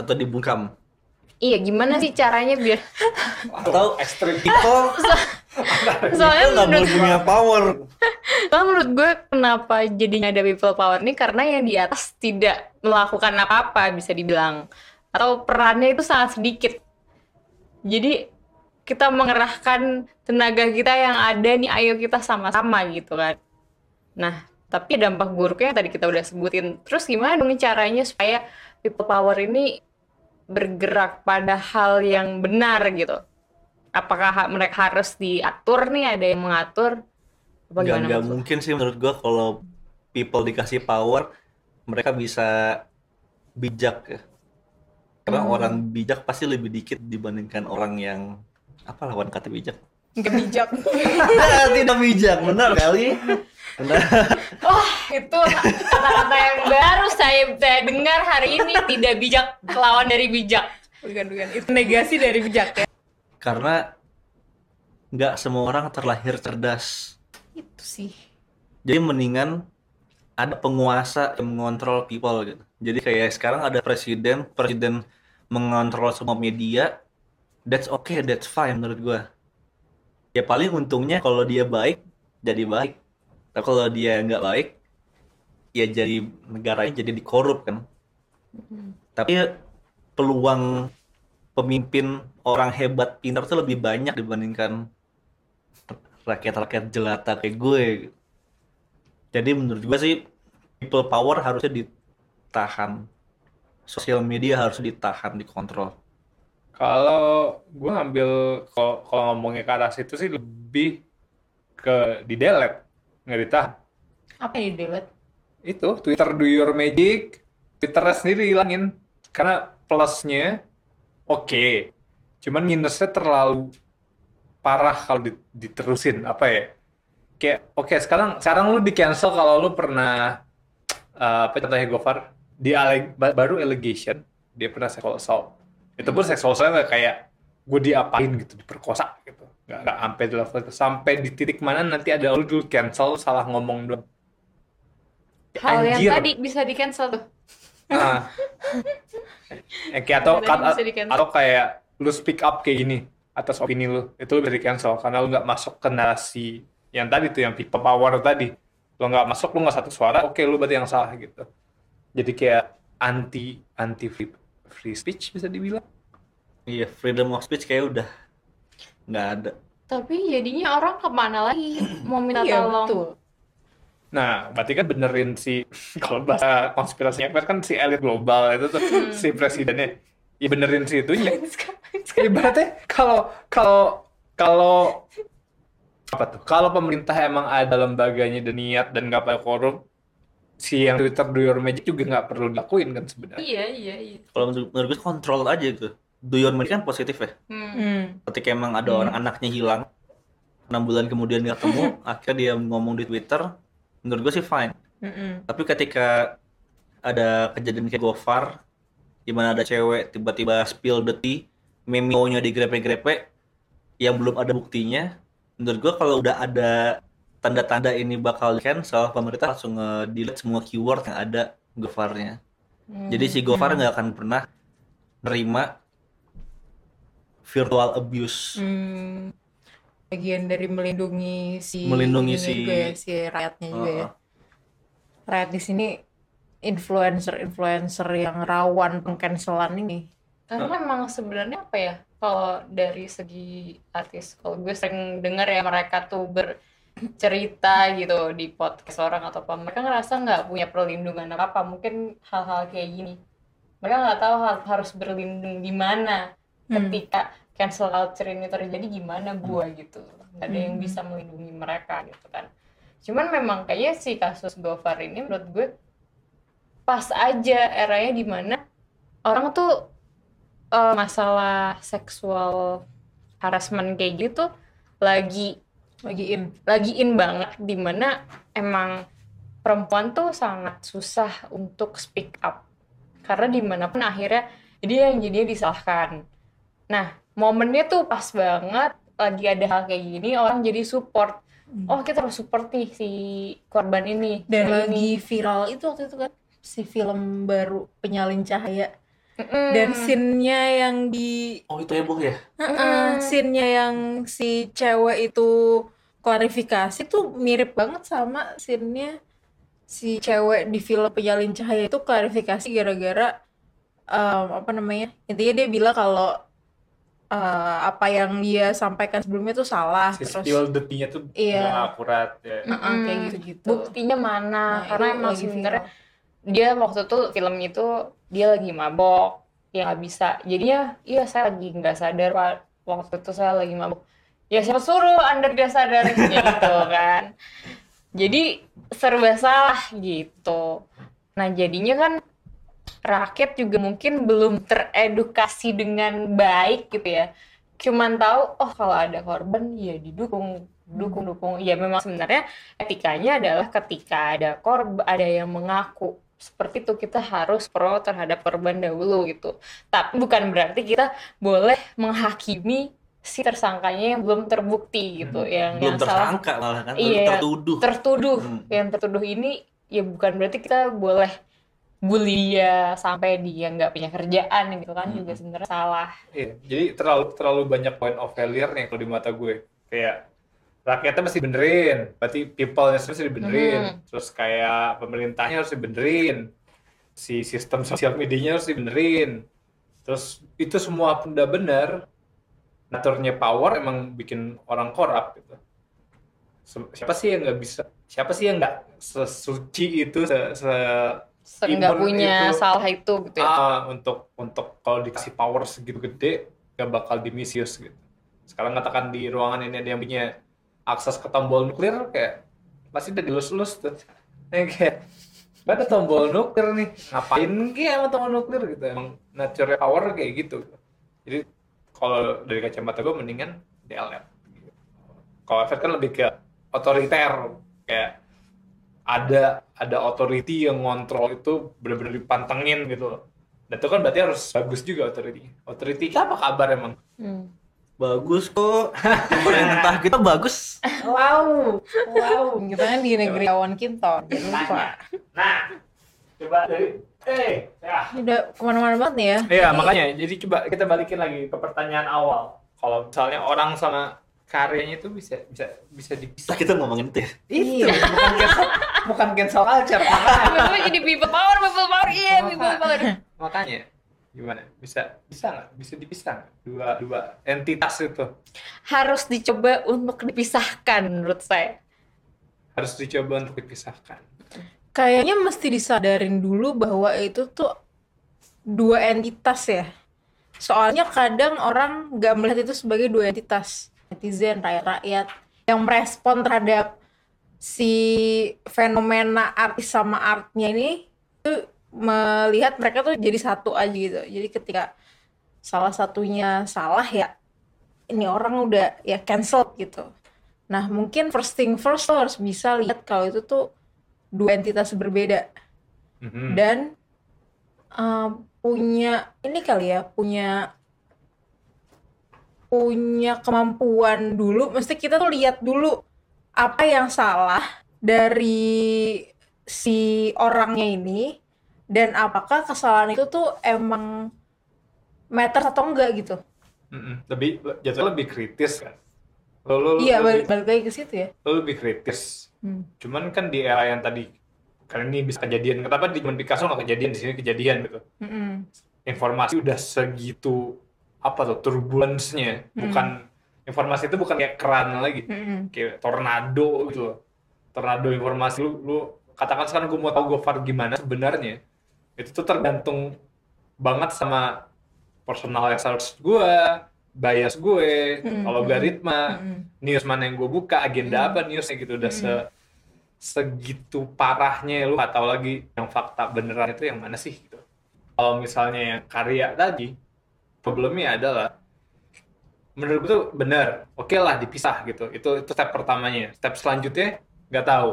Atau dibungkam. Iya, gimana sih caranya biar Atau ekstrim people soalnya nggak boleh menurut, punya power. soalnya menurut gue kenapa jadinya ada people power ini karena yang di atas tidak melakukan apa-apa bisa dibilang atau perannya itu sangat sedikit. Jadi kita mengerahkan tenaga kita yang ada nih, ayo kita sama-sama gitu kan. Nah, tapi dampak buruknya tadi kita udah sebutin. Terus gimana dong caranya supaya people power ini bergerak pada hal yang benar gitu? Apakah mereka harus diatur nih, ada yang mengatur? Apa lo? mungkin sih menurut gua kalau people dikasih power, mereka bisa bijak ya. Karena Hmm. orang bijak pasti lebih dikit dibandingkan orang yang apa lawan kata bijak? Nggak bijak. Nah, tidak bijak, benar kali. Benar. Wah, itu kata-kata yang baru saya, saya dengar hari ini tidak bijak lawan dari bijak. bukan bukan itu negasi dari bijak ya. Karena nggak semua orang terlahir cerdas. Itu sih. Jadi mendingan ada penguasa yang mengontrol people gitu. Jadi kayak sekarang ada presiden, presiden mengontrol semua media. That's okay, that's fine menurut gua. Ya paling untungnya kalau dia baik, jadi baik. Tapi kalau dia nggak baik, ya jadi negaranya jadi dikorup kan. Tapi peluang pemimpin orang hebat, pintar tuh lebih banyak dibandingkan rakyat-rakyat jelata kayak gue. Jadi menurut gua sih people power harusnya ditahan. Sosial media harus ditahan, dikontrol. Kalau gue ngambil kalau kalau ngomongnya ke arah situ sih lebih ke di delete, nggak ditahan. Apa yang di delete? Itu Twitter do your magic, Twitternya sendiri hilangin. Karena plusnya oke, cuman minusnya terlalu parah kalau di- diterusin apa ya? Kayak oke sekarang sekarang lu di cancel kalau lu pernah eh, apa contohnya Gofar di ale- ba- baru allegation dia pernah sexual assault. Itu pun sexual assault nggak kayak gue diapain gitu diperkosa gitu. Nggak nggak sampai di level itu. Sampai di titik mana nanti ada lu dulu cancel salah ngomong doang Hal yang tadi bisa di cancel tuh. Nah. Kayak atau di-cancel. atau kayak lu speak up kayak gini atas opini lu itu lu bisa di cancel karena lu nggak masuk ke narasi yang tadi tuh yang people power tadi. Lu nggak masuk lu nggak satu suara oke lu berarti yang salah gitu jadi kayak anti anti free, free speech bisa dibilang Iya, freedom of speech kayak udah nggak ada. Tapi jadinya orang ke mana lagi mau minta Iya, tolong? betul. Nah, berarti kan benerin si kalau bahasa konspirasinya kan si elit global itu tuh si presidennya. Ya benerin si itunya. Ibaratnya kalau kalau kalau apa tuh? Kalau pemerintah emang ada lembaganya dan niat dan nggak pada korup, si yang Twitter do your magic juga nggak perlu dilakuin kan sebenarnya. Iya, iya, iya. Kalau menurut, menurut gue kontrol aja gitu. Do your magic kan positif ya. Hmm. Hmm. Ketika emang ada orang anaknya hilang, enam bulan kemudian dia ketemu, akhirnya dia ngomong di Twitter, menurut gue sih fine. Mm-mm. Tapi ketika ada kejadian kayak Gofar, di mana ada cewek tiba-tiba spill the tea, meme-nya digrepe-grepe, yang belum ada buktinya, menurut gua kalau udah ada tanda-tanda ini bakal di cancel, pemerintah langsung nge-delete semua keyword yang ada Gofarnya. Jadi si Gofar nggak akan pernah nerima virtual abuse. Hmm. Bagian dari melindungi si Melindungi si- juga ya, si rakyatnya juga ya. Rakyat di sini influencer-influencer yang rawan pengcancelan ini. Karena memang sebenarnya apa ya? Kalau dari segi artis, kalau gue sering dengar ya mereka tuh bercerita gitu di podcast orang atau apa, mereka ngerasa nggak punya perlindungan apa apa. Mungkin hal-hal kayak gini, mereka nggak tahu ha- harus berlindung di mana Hmm. ketika cancel culture ini terjadi gimana gua gitu. Nggak ada yang Hmm. bisa melindungi mereka gitu kan. Cuman memang kayaknya si kasus Gofar ini menurut gue pas aja eranya di mana orang tuh eh, masalah seksual harassment kayak gitu lagi Lagi in. lagi in banget di mana emang perempuan tuh sangat susah untuk speak up. Karena di mana pun akhirnya dia yang jadinya disalahkan. Nah momennya tuh pas banget lagi ada hal kayak gini orang jadi support. Oh kita harus support nih si korban ini Dan si lagi ini. viral itu waktu itu kan si film baru Penyalin Cahaya Mm-mm. dan scene-nya yang di Oh itu heboh ya? Heeh, scene-nya yang si cewek itu klarifikasi tuh mirip banget sama scene-nya si cewek di film Penyalin Cahaya itu klarifikasi gara-gara em, apa namanya intinya dia bilang kalau eh, apa yang dia sampaikan sebelumnya tuh salah Si terus spill the tea-nya tuh Iya. nggak akurat ya. Heeh, kayak gitu-gitu buktinya mana Nah, karena itu emang lagi sebenarnya viral. Dia waktu itu film itu dia lagi mabok ya nggak bisa. Jadinya iya saya lagi nggak sadar pak waktu itu saya lagi mabok. Ya siapa suruh anda tidak sadar gitu kan? Jadi serba salah gitu. Nah jadinya kan rakyat juga mungkin belum teredukasi dengan baik gitu ya. Cuman tahu oh kalau ada korban ya didukung dukung dukung. Ya memang sebenarnya etikanya adalah ketika ada korban ada yang mengaku seperti itu kita harus pro terhadap korban dahulu gitu tapi bukan berarti kita boleh menghakimi si tersangkanya yang belum terbukti gitu yang Belum yang salah tersangka malah kan, Iya. tertuduh. tertuduh Hmm. yang tertuduh ini ya bukan berarti kita boleh bully dia sampai dia nggak punya kerjaan gitu kan juga sebenarnya salah Iya, jadi terlalu terlalu banyak point of failure nih kalau di mata gue. Kayak rakyatnya mesti benerin, berarti people-nya mesti dibenerin. Hmm. Terus kayak pemerintahnya harus dibenerin. Si sistem sosial medianya harus dibenerin. Terus itu semua pun udah bener, naturnya power emang bikin orang korup gitu. Siapa sih yang nggak bisa siapa sih yang nggak sesuci itu se, se- nggak punya itu. salah itu gitu ya ah, untuk untuk kalau dikasih power segitu gede gak bakal dimisius gitu sekarang katakan di ruangan ini ada yang punya akses ke tombol nuklir kayak pasti udah dilus-lus tuh Ya, kayak "Gak ada tombol nuklir nih ngapain kayak sama tombol nuklir gitu emang natural power kayak gitu jadi kalau dari kacamata gue mendingan gitu. kalau Fed kan lebih ke otoriter kayak ada ada authority yang ngontrol itu benar-benar dipantengin gitu loh. Dan itu kan berarti harus bagus juga authority. Authority apa kabar emang? Hmm. Bagus kok. Pemerintah kita bagus. Wow, wow. Kita kan di negeri awan kinton. Lupa. Nah, coba dari eh ya. Udah ke mana-mana banget nih ya. Iya, makanya jadi coba kita balikin lagi ke pertanyaan awal. Kalau misalnya orang sama karyanya itu bisa bisa bisa dipisah. Kita ngomongin itu ya. Itu bukan cancel bukan cancel culture. Makanya, jadi people power, people power, iya people power. makanya gimana? Bisa bisa nggak? Bisa dipisah nggak? Dua dua entitas itu Harus dicoba untuk dipisahkan menurut saya. harus dicoba untuk dipisahkan. Kayaknya mesti disadarin dulu bahwa itu tuh dua entitas ya. Soalnya kadang orang nggak melihat itu sebagai dua entitas. Netizen, rakyat-rakyat yang merespon terhadap si fenomena artis sama artnya ini tuh melihat mereka tuh jadi satu aja gitu. Jadi ketika salah satunya salah ya ini orang udah ya cancel gitu. Nah mungkin first thing first lo harus bisa lihat kalau itu tuh dua entitas berbeda Mhm. dan uh, punya ini kali ya punya punya kemampuan dulu mesti kita tuh lihat dulu apa yang salah dari si orangnya ini dan apakah kesalahan itu tuh emang matter atau enggak gitu? Mm-mm. lebih jatuh lebih kritis kan? Lo, lo, iya lebih, balik, balik lagi ke situ ya. Lo lebih kritis. Hmm. cuman kan di era yang tadi kali ini bisa kejadian. Kenapa di zaman Picasso nggak kejadian? Di sini kejadian gitu. Mm-mm. informasi udah segitu apa tuh turbulence-nya bukan informasi itu bukan kayak keran lagi. Mm-mm. kayak tornado gitu loh. Tornado informasi. Lu lu katakan sekarang gue mau tahu Gofar gimana sebenarnya itu tuh tergantung banget sama personal search gue bias gue Mm-mm. algoritma Mm-mm. news mana yang gue buka agenda apa newsnya gitu. Udah se segitu parahnya lu nggak tahu lagi yang fakta beneran itu yang mana sih gitu. Kalau misalnya yang karya tadi problemnya adalah menurut gue tuh bener oke lah dipisah gitu. Itu itu step pertamanya. Step selanjutnya nggak tahu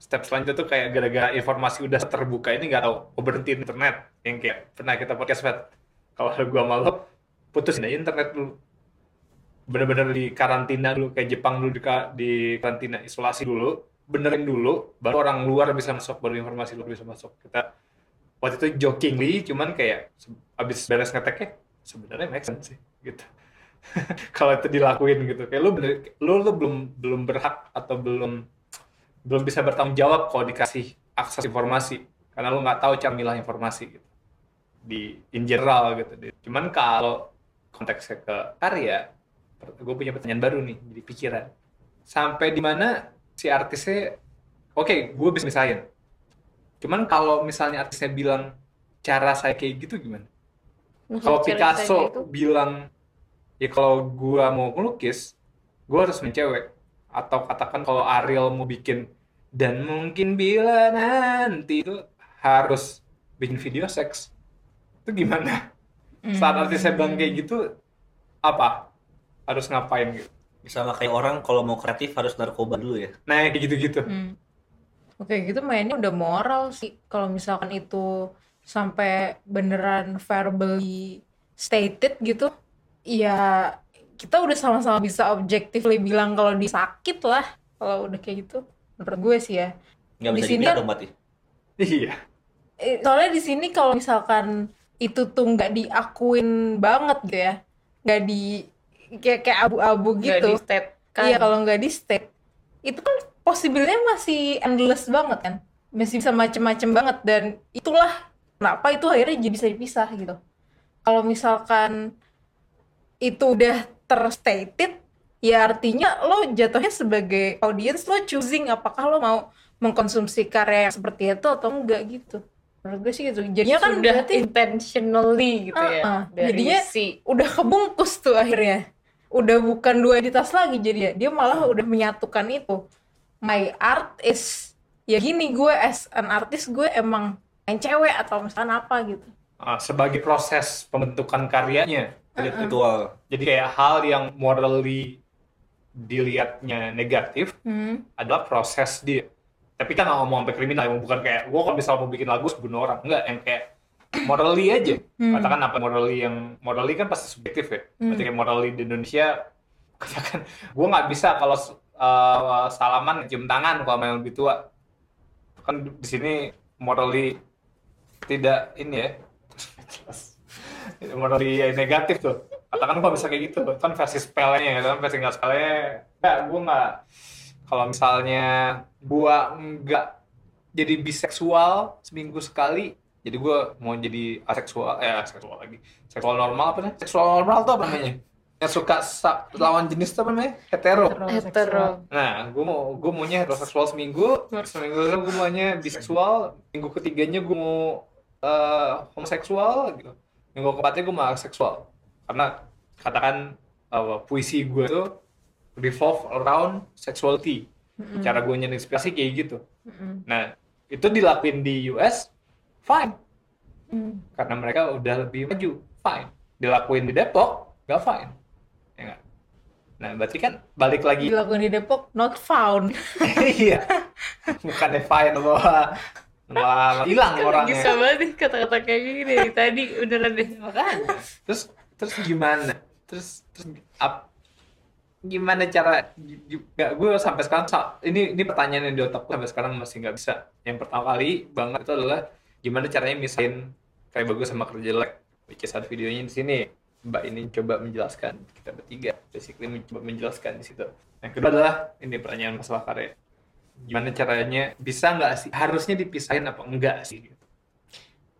step selanjutnya tuh kayak gara-gara informasi udah terbuka ini nggak tahu mau berhenti internet. Yang kayak pernah kita podcast Fat. Kalau gua malu putusin aja internet dulu. Bener-bener di karantina dulu kayak Jepang dulu di, di karantina isolasi dulu benerin dulu baru orang luar bisa masuk baru informasi luar bisa masuk. Kita waktu itu jokingly cuman kayak abis beres ngeteknya sebenarnya make sense sih gitu. Kalau itu dilakuin gitu. Kayak lu bener lu lu belum belum berhak atau belum belum bisa bertanggung jawab kalau dikasih akses informasi. Karena lu nggak tahu cara milah informasi gitu. Di in general gitu. Cuman kalau konteksnya ke karya gue punya pertanyaan baru nih jadi pikiran. Sampai di mana si artisnya oke gue bisa misahin. Cuman kalau misalnya artisnya bilang cara saya kayak gitu gimana? Kalau Picasso saya itu, bilang ya kalau gua mau melukis gua harus mencewek atau katakan kalau Ariel mau bikin dan mungkin bila nanti itu harus bikin video seks. Itu gimana? Saat artisnya bilang kayak gitu apa? Harus ngapain gitu? Sama kayak orang kalau mau kreatif harus narkoba dulu ya. nah kayak gitu-gitu. Hmm. Oke gitu mainnya udah moral sih. Kalau misalkan itu sampai beneran verbally stated gitu ya kita udah sama-sama bisa objectively bilang kalau dia sakit lah kalau udah kayak gitu. Menurut gue sih ya. Nggak Di bisa sini dipindah kan- dong berarti. iya. Eh, soalnya di sini kalau misalkan itu tuh nggak diakuin banget gitu ya nggak di kayak kayak abu-abu gitu. di state kan. Iya kalau nggak di state itu kan possibility masih endless banget kan. Masih bisa macem-macem banget dan itulah kenapa itu akhirnya jadi bisa dipisah gitu. Kalau misalkan itu udah terstated ya artinya lo jatuhnya sebagai audience lo choosing apakah lo mau mengkonsumsi karya yang seperti itu atau enggak gitu menurut gue sih gitu jadinya kan Sudah berarti intentionally gitu ya. Uh-uh. Dari Jadinya si udah kebungkus tuh akhirnya udah bukan dua identitas lagi jadi dia malah udah menyatukan itu my art is ya gini gue as an artist gue emang main cewek atau misalkan apa gitu Ah, sebagai proses pembentukan karyanya. Ritual. Jadi kayak hal yang morally dilihatnya negatif hmm. adalah proses dia. Tapi kan nggak ngomong sampai kriminal, yang bukan kayak gue kalau misal mau bikin lagu terus bunuh orang, enggak yang kayak morally aja. Hmm. Katakan apa morally yang morally kan pasti subjektif ya. Hmm. Berarti kayak morally di Indonesia katakan gue nggak bisa kalau uh, salaman cium tangan kalau main lebih tua. Kan di sini morally tidak ini ya. yang negatif tuh. Katakan gue bisa kayak gitu. Kan versi spellnya kan versi nggak spellnya. Enggak, gue nggak kalau misalnya gua nggak jadi biseksual seminggu sekali jadi gua mau jadi aseksual eh aseksual lagi seksual normal apa nih seksual normal tuh apa namanya yang suka lawan jenis tuh apa namanya hetero hetero. nah gua mau gua maunya heteroseksual seminggu seminggu gua maunya biseksual minggu ketiganya gua mau eh, homoseksual gitu minggu keempatnya gua mau aseksual karena katakan eh, puisi gua tuh revolve around sexuality. Cara gue nyari inspirasi kayak gitu. Mm-mm. nah itu dilakuin di US fine. Hmm. karena mereka udah lebih maju fine. Dilakuin di Depok gak fine. Ya nggak? nah berarti kan balik lagi dilakukan di Depok not found. Iya. Bukannya fine bahwa bahwa hilang orangnya. Bisa banget nih kata-kata kayak gini dari tadi beneran deh. makanya. Terus terus gimana? Terus terus ap- gimana cara gak gue sampai sekarang ini ini pertanyaan yang di otakku sampai sekarang masih nggak bisa. Yang pertama kali banget itu adalah gimana caranya misahin kayak bagus sama kerja jelek which is ada videonya di sini. Mbak ini coba menjelaskan kita bertiga basically mencoba menjelaskan di situ. Yang kedua adalah ini pertanyaan masalah karya gimana caranya? Bisa nggak sih? Harusnya dipisahin apa enggak sih?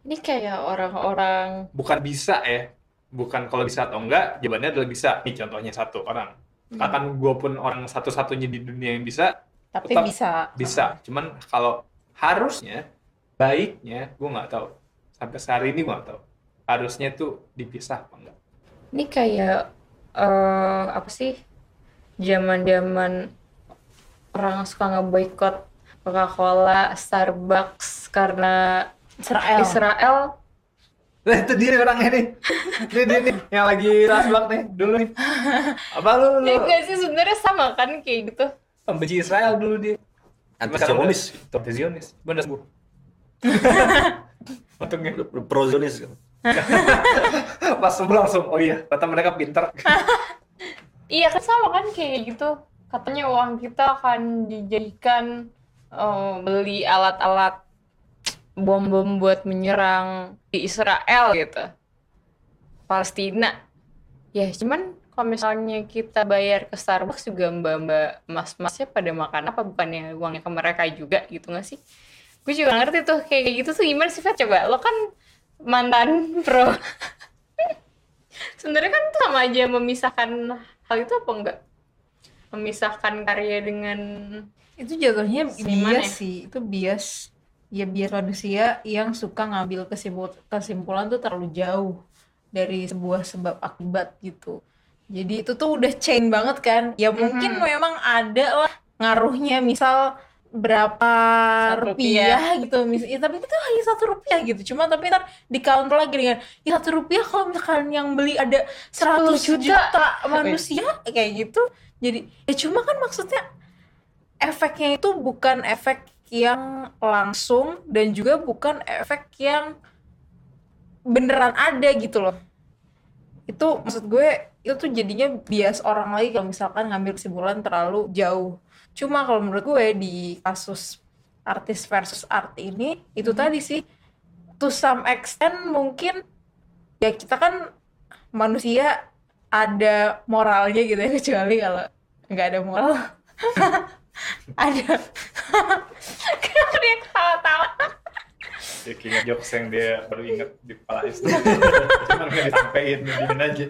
Ini kayak orang-orang bukan bisa ya. Bukan kalau bisa atau enggak jawabannya adalah bisa. Nih contohnya satu orang. Katakan gue pun orang satu-satunya di dunia yang bisa tapi Tetap bisa. bisa. Cuman kalau harusnya baiknya gue nggak tahu. Sampai sehari ini gue nggak tahu. Harusnya tuh dipisah apa enggak? Ini kayak eh apa sih? Zaman-zaman orang suka ngeboikot Coca-Cola, Starbucks karena Israel. Israel. Nah itu dia orangnya nih ini dia nih yang lagi rasbak nih dulu nih. Apa lu lu? Ya enggak sih sebenarnya sama kan kayak gitu. pembenci Israel dulu dia. Anti Sekarang Zionis. udah- anti Zionis bener sembuh untungnya. Pro Zionis. pas langsung oh iya kata mereka pinter. Iya kan sama kan kayak gitu. Katanya uang kita akan dijadikan eh, beli alat-alat bom-bom buat menyerang di Israel gitu. Palestina. Ya cuman kalau misalnya kita bayar ke Starbucks juga mbak-mbak mas-masnya pada makan apa bukannya uangnya ke mereka juga gitu gak sih? Gue juga ngerti tuh kayak gitu tuh gimana sih Fat coba lo kan mantan pro sebenarnya kan itu sama aja memisahkan hal itu apa enggak memisahkan karya dengan itu jatuhnya bias ya? sih itu bias. Ya bias manusia yang suka ngambil kesimpul kesimpulan tuh terlalu jauh dari sebuah sebab akibat gitu. Jadi itu tuh udah chain banget kan. Ya mungkin memang ada lah ngaruhnya misal berapa Satu rupiah, gitu. Mis ya, tapi itu hanya satu rupiah gitu. Cuma tapi ntar di counter lagi dengan ya satu rupiah kalau misalkan yang beli ada 100 juta. juta, manusia kayak gitu jadi ya cuma kan maksudnya efeknya itu bukan efek yang langsung dan juga bukan efek yang beneran ada gitu loh. Itu maksud gue itu tuh jadinya bias orang lagi kalau misalkan ngambil kesimpulan terlalu jauh. Cuma kalau menurut gue di kasus artis versus art ini itu tadi sih to some extent mungkin ya kita kan manusia ada moralnya gitu ya kecuali kalau nggak ada moral. Ada. Kenapa dia ketawa-tawa? Dia kayaknya jokes yang dia baru inget di kepala itu. Cuma nggak disampaikan dimin aja.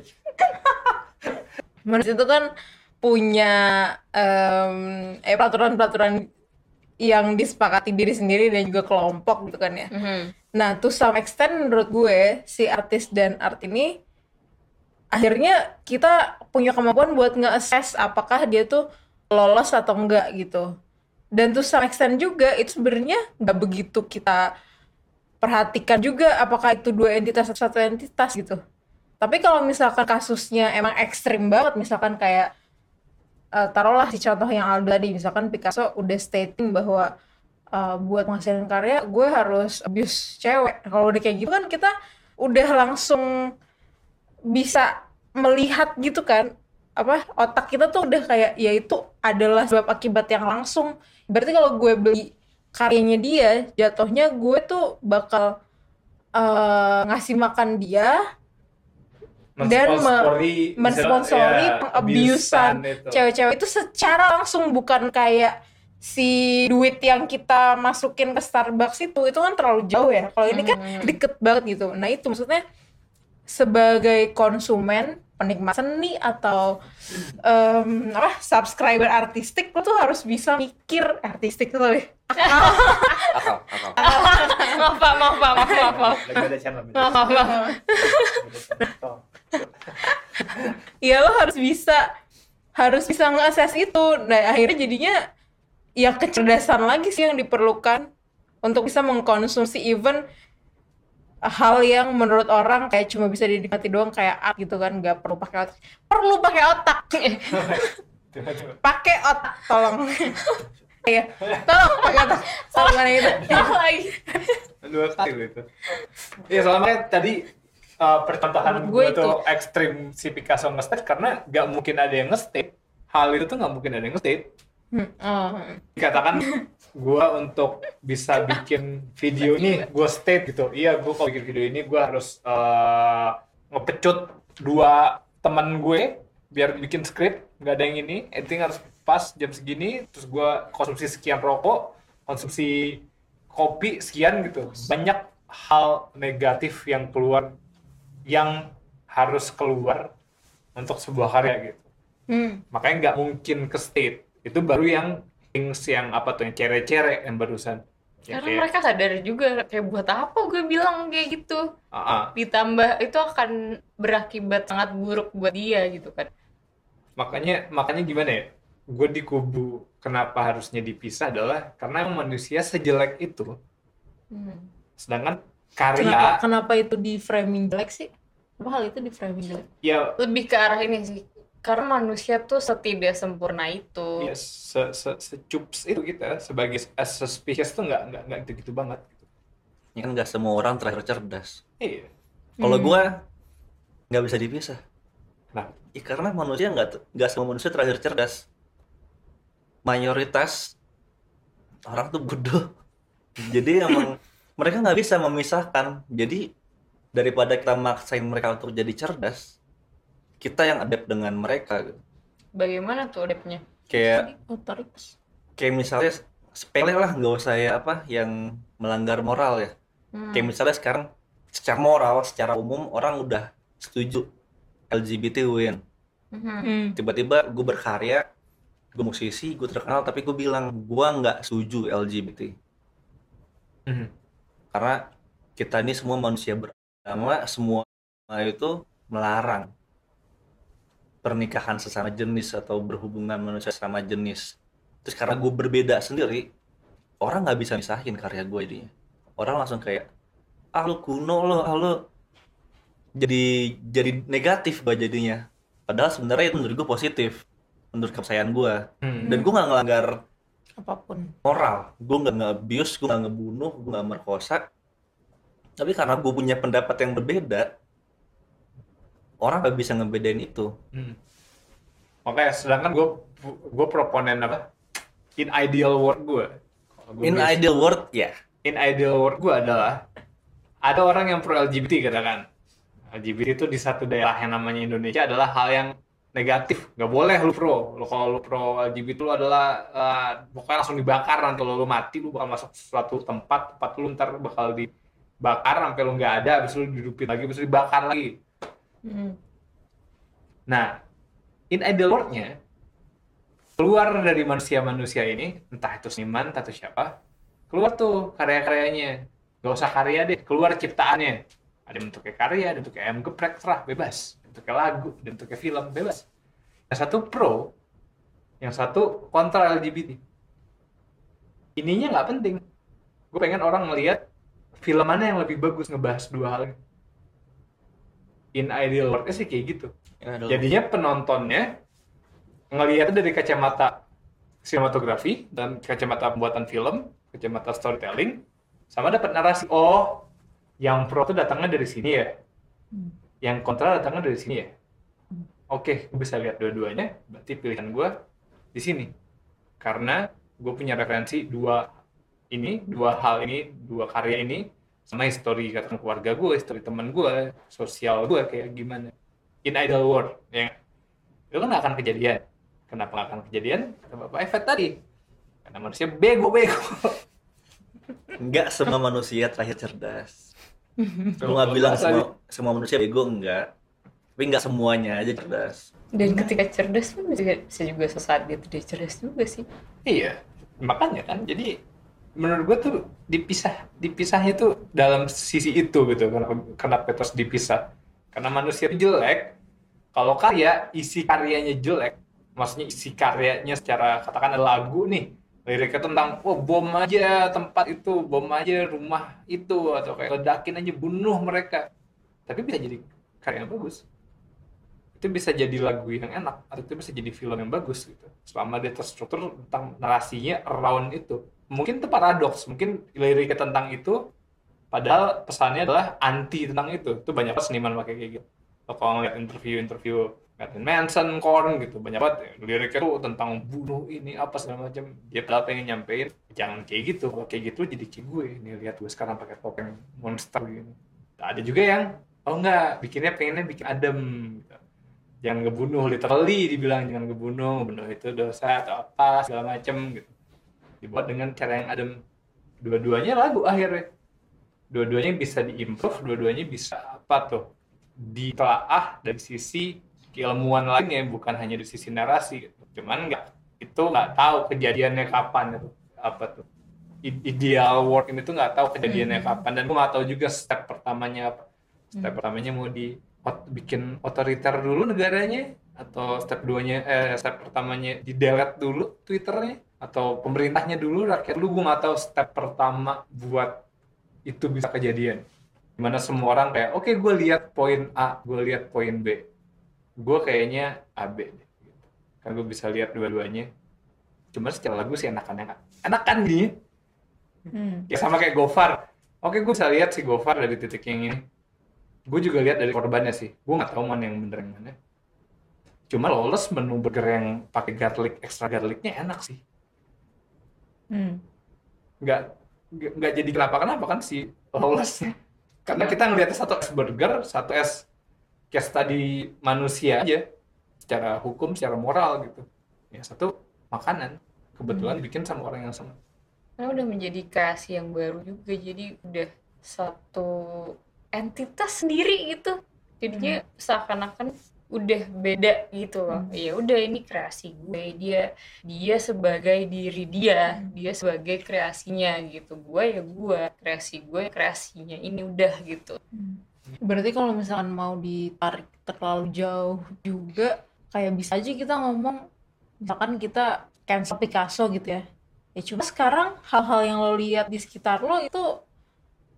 Manusia itu kan punya em, eh peraturan-peraturan yang disepakati diri sendiri dan juga kelompok gitu kan ya. Nah, to some extent menurut gue si artis dan art ini akhirnya kita punya kemampuan buat nge-assess apakah dia tuh lolos atau enggak gitu. Dan to some extent juga itu sebenarnya nggak begitu kita perhatikan juga apakah itu dua entitas atau satu entitas gitu. Tapi kalau misalkan kasusnya emang ekstrim banget, misalkan kayak eh, taruhlah si contoh yang Aldo tadi, misalkan Picasso udah stating bahwa eh, buat menghasilkan karya gue harus abuse cewek. Kalau udah kayak gitu kan kita udah langsung bisa melihat gitu kan. Apa otak kita tuh udah kayak ya itu adalah sebab akibat yang langsung. Berarti kalau gue beli karyanya dia jatuhnya gue tuh bakal eh, ngasih makan dia dan me- Mensponsori mensponsori ya, pengabusan itu. cewek-cewek. Itu secara langsung bukan kayak si duit yang kita masukin ke Starbucks itu. Itu kan terlalu jauh ya. Kalau ini kan deket banget gitu. Nah itu maksudnya sebagai konsumen penikmat seni atau em, apa subscriber artistik lo tuh harus bisa mikir artistik tuh Akal, akal. maaf pak maaf pak maaf maaf maaf maaf maaf, maaf. ya lo harus bisa harus bisa nge-assess itu nah akhirnya jadinya ya kecerdasan lagi sih yang diperlukan untuk bisa mengkonsumsi even hal yang menurut orang kayak cuma bisa dinikmati doang kayak art gitu kan nggak perlu pakai otak. Perlu pakai otak. Pakai otak tolong. Iya, tolong pakai otak. Tolong mana itu? Lagi. Dua kali itu. Iya soalnya tadi uh, percontohan gue tuh ekstrim si Picasso nge-state karena nggak mungkin ada yang nge-state. Hal itu tuh nggak mungkin ada yang nge-state. Hmm, oh. dikatakan gue untuk bisa bikin video ini gue state gitu. Iya gue kalau bikin video ini gue harus uh, ngepecut dua teman gue biar bikin skrip nggak ada yang ini. Editing harus pas jam segini terus gue konsumsi sekian rokok konsumsi kopi sekian gitu. Banyak hal negatif yang keluar yang harus keluar untuk sebuah karya gitu. Hmm. makanya nggak mungkin ke state itu baru yang things yang apa tuh yang cere-cere yang barusan. Ya, karena kayak- mereka sadar juga kayak buat apa gue bilang kayak gitu? Ah, ah. ditambah itu akan berakibat sangat buruk buat dia gitu kan. Makanya makanya gimana ya? Gue di kubu kenapa harusnya dipisah adalah karena emang manusia sejelek itu. Hmm. sedangkan kenapa karya kenapa itu di framing jelek sih? Apa hal itu di framing jelek? Ya. Lebih ke arah ini sih karena manusia tuh setidak sempurna itu ya se, se, secups itu kita sebagai as a species tuh nggak nggak nggak gitu gitu banget gitu. Ini kan nggak semua orang terakhir cerdas. iya Kalau Hmm. gua nggak bisa dipisah. nah Ya, karena manusia nggak nggak semua manusia terakhir cerdas. Mayoritas orang tuh bodoh. Jadi emang mereka nggak bisa memisahkan. Jadi daripada kita maksain mereka untuk jadi cerdas, kita yang adapt dengan mereka. gitu. bagaimana tuh adepnya Kayak otoritas kayak misalnya sepele lah nggak usah ya apa yang melanggar moral ya. Hmm. Kayak misalnya sekarang secara moral, secara umum orang udah setuju LGBT win. Mhm. Hmm. tiba-tiba gue berkarya gue musisi gue terkenal tapi gue bilang gue nggak setuju LGBT Mhm. karena kita ini semua manusia beragama semua itu melarang pernikahan sesama jenis atau berhubungan manusia sesama jenis. Terus karena gue berbeda sendiri orang nggak bisa misahin karya gue jadinya. Orang langsung kayak ah lu kuno lo ah lu. Jadi jadi negatif gue jadinya. Padahal sebenarnya itu menurut gue positif menurut kepercayaan gue Hmm. dan gue nggak ngelanggar apa pun. moral. Gue nggak nge-abuse gue nggak ngebunuh gue nggak merkosa tapi karena gue punya pendapat yang berbeda orang nggak bisa ngebedain itu Hmm. Makanya sedangkan gue gue proponen apa? In ideal world gue. in ideal world ya in ideal world gue adalah ada orang yang pro LGBT katakan. LGBT itu di satu daerah yang namanya Indonesia adalah hal yang negatif. Nggak boleh lu pro. Lu kalau lu pro LGBT lu adalah eh, pokoknya langsung dibakar nanti lu, lu mati lu bakal masuk suatu tempat tempat lu ntar bakal dibakar sampai lu nggak ada habis lu dihidupin lagi habis lu dibakar lagi. Hmm. Nah, in ideal world-nya, keluar dari manusia-manusia ini, entah itu seniman, itu siapa, keluar tuh karya-karyanya. Gak usah karya deh, keluar ciptaannya. Ada bentuknya karya, ada bentuknya ayam geprek, terah, bebas. Bentuknya lagu, ada bentuknya film, bebas. Yang satu pro, yang satu kontra LGBT. Ininya nggak penting. Gue pengen orang ngelihat film mana yang lebih bagus ngebahas dua hal ini. In ideal world sih kayak gitu. Ya, Jadinya penontonnya ngelihatnya dari kacamata sinematografi dan kacamata pembuatan film, kacamata storytelling, sama dapat narasi. Oh, yang pro itu datangnya dari sini ya. Yang kontra datangnya dari sini ya. Oke, gue bisa lihat dua-duanya. Berarti pilihan gue di sini. Karena gue punya referensi dua ini, dua hal ini, dua karya ini, sama histori katakan keluarga gue, histori teman gue, sosial gue kayak gimana. In ideal world, ya nggak? itu kan akan kejadian. Kenapa nggak akan kejadian? Kata Bapak Efet tadi. Karena manusia bego-bego. Enggak semua manusia terakhir cerdas. Lu nggak bilang semua, semua manusia bego enggak. Tapi enggak semuanya aja cerdas. Dan ketika cerdas pun bisa, bisa juga sesaat dia tidak cerdas juga sih. Iya, makanya kan. Jadi menurut gue tuh dipisah, dipisahnya tuh dalam sisi itu gitu. Kenapa, kenapa terus dipisah? Karena manusia jelek. Kalau karya, isi karyanya jelek. Maksudnya isi karyanya secara katakan lagu nih. Liriknya tentang, oh bom aja tempat itu, bom aja rumah itu, atau kayak ledakin aja, bunuh mereka. Tapi bisa jadi karya yang bagus itu bisa jadi lagu yang enak atau itu bisa jadi film yang bagus gitu selama dia terstruktur tentang narasinya around itu mungkin itu paradoks mungkin liriknya tentang itu padahal pesannya adalah anti tentang itu. Itu banyak banget seniman pakai kayak gitu. Kalau ngeliat interview-interview Marilyn Manson, Korn gitu banyak banget ya. liriknya tuh tentang bunuh ini apa segala macam. Dia padahal pengen nyampein jangan kayak gitu kalau kayak gitu jadi kayak gue. Nih lihat gue sekarang pakai topeng monster gini. Ada juga yang oh enggak bikinnya pengennya bikin adem. Gitu jangan ngebunuh literally dibilang jangan ngebunuh bunuh itu dosa atau apa segala macem gitu dibuat dengan cara yang adem. Dua-duanya lagu akhirnya. Dua-duanya bisa diimprove dua-duanya bisa apa tuh? Ditelaah dari sisi keilmuan lainnya bukan hanya dari sisi narasi gitu. cuman nggak itu nggak tahu kejadiannya kapan itu. Apa tuh? Ideal world ini tuh nggak tahu kejadiannya kapan. Dan gue nggak tahu juga step pertamanya apa. Step pertamanya mau di ot- bikin otoriter dulu negaranya? Atau step duanya eh step pertamanya di delete dulu twitternya atau pemerintahnya dulu rakyat dulu gue nggak tahu step pertama buat itu bisa kejadian. Di mana semua orang kayak oke gue lihat poin A gue lihat poin B. Gue kayaknya AB deh gitu. kan gue bisa lihat dua-duanya. Cuma secara lagu sih enakan enak enakan nih. Hmm. ya sama kayak Gofar. Oke gue bisa lihat si Gofar dari titik yang ini. Gue juga lihat dari korbannya sih. Gue nggak tahu mana yang bener yang mana. Cuma lolos menu burger yang pakai garlic extra garlicnya enak sih Hmm. nggak jadi kenapa kenapa kan si lolosnya karena kita ngelihatnya satu es burger satu es case tadi manusia aja. Secara hukum secara moral gitu. Ya satu makanan. Kebetulan bikin sama orang yang sama. Karena udah menjadi kreasi yang baru juga, jadi udah satu entitas sendiri gitu. Jadinya seakan-akan udah beda gitu loh. Ya udah ini kreasi gue, dia dia sebagai diri dia, dia sebagai kreasinya gitu. Gue ya gue, kreasi gue kreasinya ini udah gitu. Berarti kalau misalkan mau ditarik terlalu jauh juga, kayak bisa aja kita ngomong, misalkan kita cancel Picasso gitu ya. Ya cuma sekarang hal-hal yang lo lihat di sekitar lo itu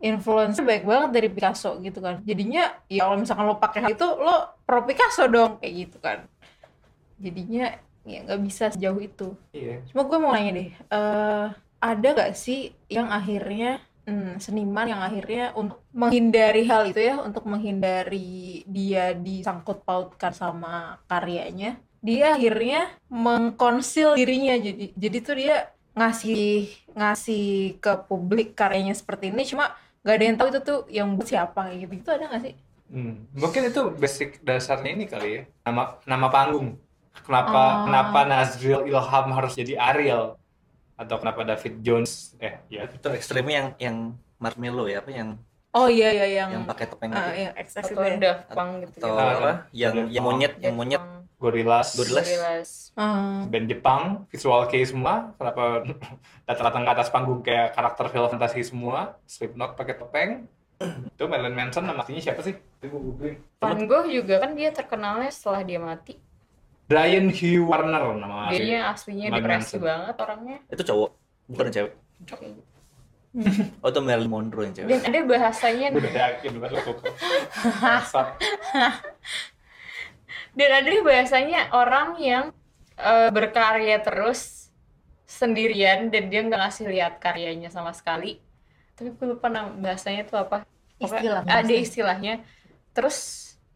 influence baik banget dari Picasso gitu kan. Jadinya ya kalau misalkan lo pakai hal itu lo pro Picasso dong kayak gitu kan. Jadinya ya nggak bisa sejauh itu. iya Cuma gue mau nanya deh, eh ada gak sih yang akhirnya hmm, seniman yang akhirnya untuk menghindari hal itu ya, untuk menghindari dia disangkut pautkan sama karyanya, dia akhirnya mengkonsil dirinya jadi jadi tuh dia ngasih ngasih ke publik karyanya seperti ini cuma gak ada yang tahu itu tuh yang buat siapa kayak gitu gitu ada gak sih? Hmm, mungkin itu basic dasarnya ini kali ya nama nama panggung kenapa Oh. kenapa Nazril Ilham harus jadi Ariel atau kenapa David Jones eh ya Itu ekstrimnya yang yang marshmallow ya, apa yang Oh iya iya yang yang pakai topeng ah, itu. yang itu Atau ya. Daft Punk gitu Atau Ah, apa? Yang yang monyet, yang monyet. Gorillaz, Gorillaz. Gorillaz. Ah. band Jepang, visual kei semua, kenapa datang-datang ke atas panggung kayak karakter film fantasi semua, Slipknot pakai topeng, itu Marilyn Manson nama aslinya siapa sih? Itu gue googling. Van Gogh juga kan dia terkenalnya setelah dia mati. Brian Hugh Warner nama aslinya. Dia aslinya Marilyn depresi Manson. banget orangnya. Itu cowok, bukan cewek. Oh, itu Marilyn Monroe yang cewek. Dan ada bahasanya udah yakin banget tuh. Dan ada bahasanya orang yang eh, berkarya terus sendirian dan dia nggak ngasih lihat karyanya sama sekali. Tapi gue lupa nama bahasanya tuh apa. Istilahnya, ada istilahnya. istilahnya. Terus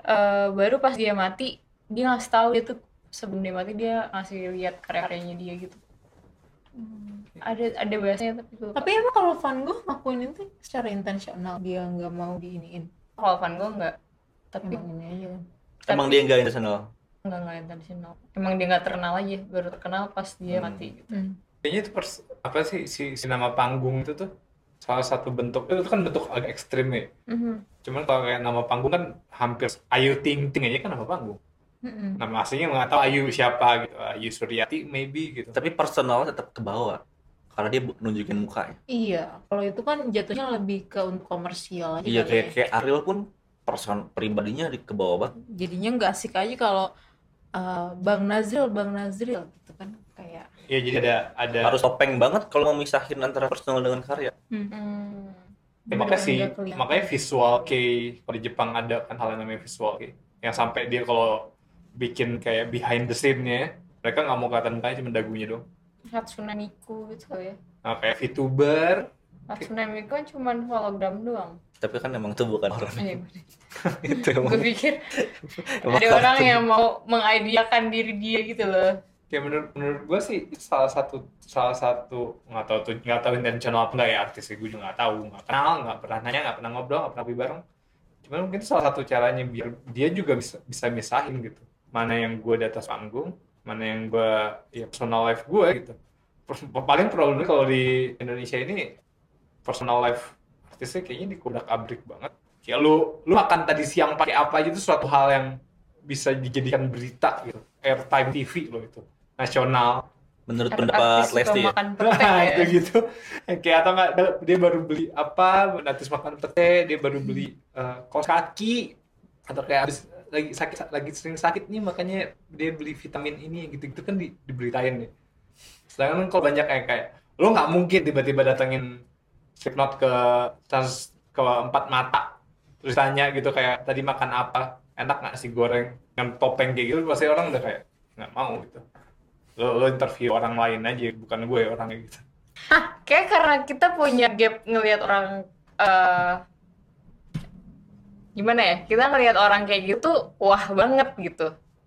eh, baru pas dia mati dia ngasih tahu dia tuh sebelum dia mati dia ngasih lihat karya-karyanya dia gitu. Ada ada bahasanya tapi gue lupa. Tapi emang kalau Van Gogh ngakuin itu secara intensional dia nggak mau diiniin. kalau Van Gogh nggak. Tapi Emang ini aja kan. Emang dia nggak intentional. nggak nggak intentional. Emang dia nggak terkenal aja, baru terkenal pas dia Hmm. mati gitu. Hmm. Kayaknya itu pers- apa sih si, si nama panggung itu tuh salah satu bentuk itu kan bentuk agak ekstrim ya. Mhm. Cuman kalau kayak nama panggung kan hampir Ayu Ting Ting aja kan nama panggung. Mm-mm. Nama aslinya nggak tahu Ayu siapa gitu. Ayu Suryati maybe gitu. Tapi personalnya tetap ke bawah. Karena dia nunjukin mukanya. Iya, kalau itu kan jatuhnya lebih ke untuk komersial aja Iya, kayak ya. kayak Ariel pun person pribadinya di ke bawah banget. Jadinya nggak asik aja kalau uh, Bang Nazril, Bang Nazril gitu kan kayak. Ya jadi ada ada Harus topeng banget kalau mau misahin antara personal dengan karya. Hmm. Ya, makanya sih, makanya visual kei kalau di Jepang ada kan hal yang namanya visual kei. Yang sampai dia kalau bikin kayak behind the scene-nya, mereka nggak mau kelihatan mukanya cuma dagunya doang. Hatsune Miku gitu ya. Nah, kayak VTuber, Hatsune Miku kan cuma hologram doang. Tapi kan emang itu bukan orang. Eh, itu emang. gue pikir emang ada orang yang mau mengideakan diri dia gitu loh. kayak menurut menurut gue sih salah satu salah satu nggak tahu tuh nggak tahu intentional apa nggak ya artis gue juga nggak tahu nggak kenal nggak pernah nanya nggak pernah ngobrol nggak pernah bareng cuman mungkin itu salah satu caranya biar dia juga bisa bisa misahin gitu mana yang gue di atas panggung mana yang gue ya personal life gue gitu paling problemnya kalau di Indonesia ini personal life artisnya kayaknya dikudak abrik banget. Kayak lu lu makan tadi siang pakai apa aja itu suatu hal yang bisa dijadikan berita gitu. Airtime TV loh itu. Nasional. Menurut Artis pendapat Lesti ya. makan nah ya. itu gitu. Kayak atau nggak dia baru beli apa artis makan pete dia baru beli eh, kaos kaki atau kayak habis lagi sakit lagi sering sakit nih makanya dia beli vitamin ini gitu gitu kan di, diberitain nih. Sedangkan kalau banyak kayak kayak lo nggak mungkin tiba-tiba datengin Slipknot ke trans ke empat mata terus tanya gitu kayak tadi makan apa enak nggak sih goreng dengan topeng kayak gitu pasti orang udah kayak nggak mau gitu lo, lo interview orang lain aja bukan gue orangnya gitu Kayak karena kita punya gap ngelihat orang eh gimana ya? Kita ngelihat orang kayak gitu wah banget gitu.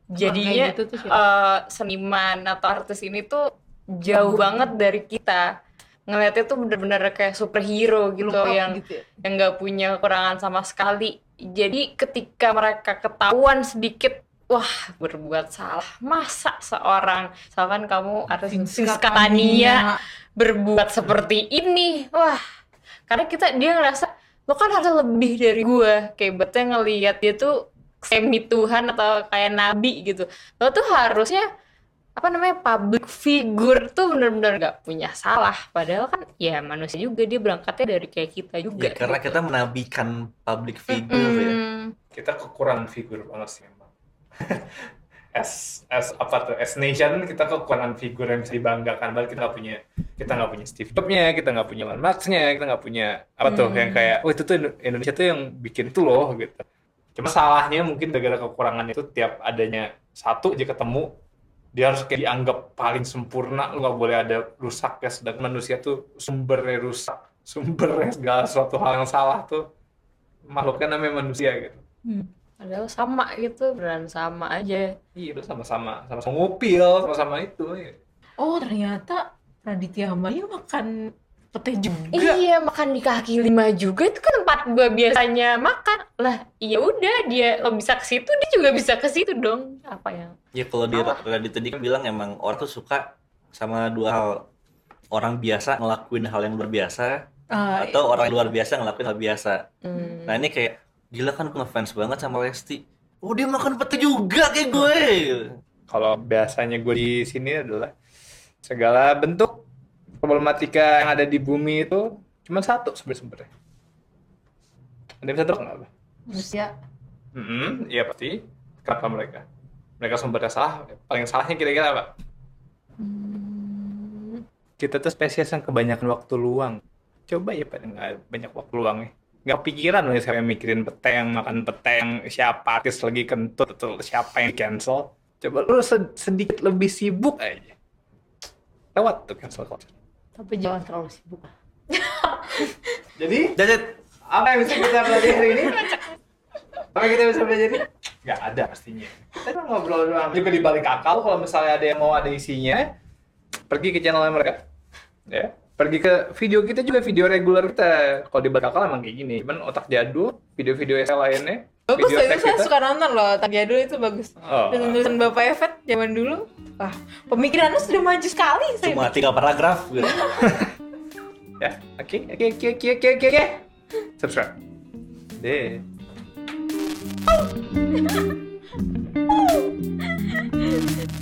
Jadinya kayak gitu tuh eh, seniman atau artis ini tuh jauh banget dari kita. Ngelihatnya tuh bener-bener kayak superhero gitu up yang gitu ya. yang nggak punya kekurangan sama sekali. Jadi ketika mereka ketahuan sedikit, wah berbuat salah. Masa seorang, misalkan kamu artis Vince Catania berbuat seperti ini, wah. Karena kita dia ngerasa lo kan harus lebih dari gue, kayak betulnya ngelihat dia tuh semi Tuhan atau kayak nabi gitu. Lo tuh harusnya apa namanya public figure tuh bener-bener gak punya salah padahal kan ya manusia juga dia berangkatnya dari kayak kita juga Ya, karena gitu. kita menabikan public figure ya. Mm-mm. kita kekurangan figur banget sih emang as as apa tuh as nation kita kekurangan figur yang bisa dibanggakan padahal kita nggak punya kita nggak punya Steve Jobs-nya kita nggak punya Elon Musk-nya kita nggak punya apa tuh Hmm. yang kayak oh itu tuh Indonesia tuh yang bikin itu loh gitu cuma salahnya mungkin gara-gara kekurangan itu tiap adanya satu aja ketemu dia harus kayak dianggap paling sempurna lu nggak boleh ada rusak ya sedangkan manusia tuh sumbernya rusak sumbernya segala suatu hal yang salah tuh makhluknya namanya manusia gitu padahal sama gitu beneran sama aja Iya, udah sama-sama, sama-sama ngupil, sama-sama itu. ya. Oh ternyata Raditya Bayu makan pete juga. iya makan di kaki lima juga itu kan tempat gua biasanya makan lah iya udah dia lo bisa ke situ dia juga bisa ke situ dong apa yang Ya kalau di Salah. Reddit tadi kan bilang emang orang tuh suka sama dua hal. Orang biasa ngelakuin hal yang luar biasa Ah, atau orang luar biasa ngelakuin hal biasa. hmm, Nah ini kayak gila kan gue ngefans banget sama Lesti. Oh dia makan pete juga kayak gue. Kalau biasanya gue di sini adalah segala bentuk problematika yang ada di bumi itu cuma satu sebenarnya. Ada yang bisa tebak nggak apa? Manusia. Hmm, iya pasti. Kenapa mereka? Mereka sumbernya salah. Paling salahnya kira-kira apa? Hmm, Kita tuh spesies yang kebanyakan waktu luang. Coba ya pada nggak banyak waktu luang nih. Nggak pikiran loh siapa yang mikirin pete yang makan pete yang siapa artis lagi kentut atau siapa yang cancel. Coba lu se- sedikit lebih sibuk aja. Lewat tuh cancel culture. Tapi jangan terlalu sibuk. Jadi Jajet, apa yang bisa kita pelajari hari ini? Apa yang kita bisa pelajari? Nggak ada pastinya. Kita kan ngobrol doang. Juga di balik akal kalau misalnya ada yang mau ada isinya, pergi ke channel mereka. Ya. Pergi ke video kita juga video reguler kita. Kalau di balik akal emang kayak gini. Cuman otak jadul, video-video yang lainnya. Bagus ya, loh, itu saya suka nonton loh. Tanya dulu itu bagus. Oh. Dan tulisan Bapak Efet zaman dulu, wah pemikirannya sudah maju sekali. Saya Cuma tiga paragraf gitu. ya, oke, oke, oke, oke, oke, oke, oke. Subscribe. Deh. Oh.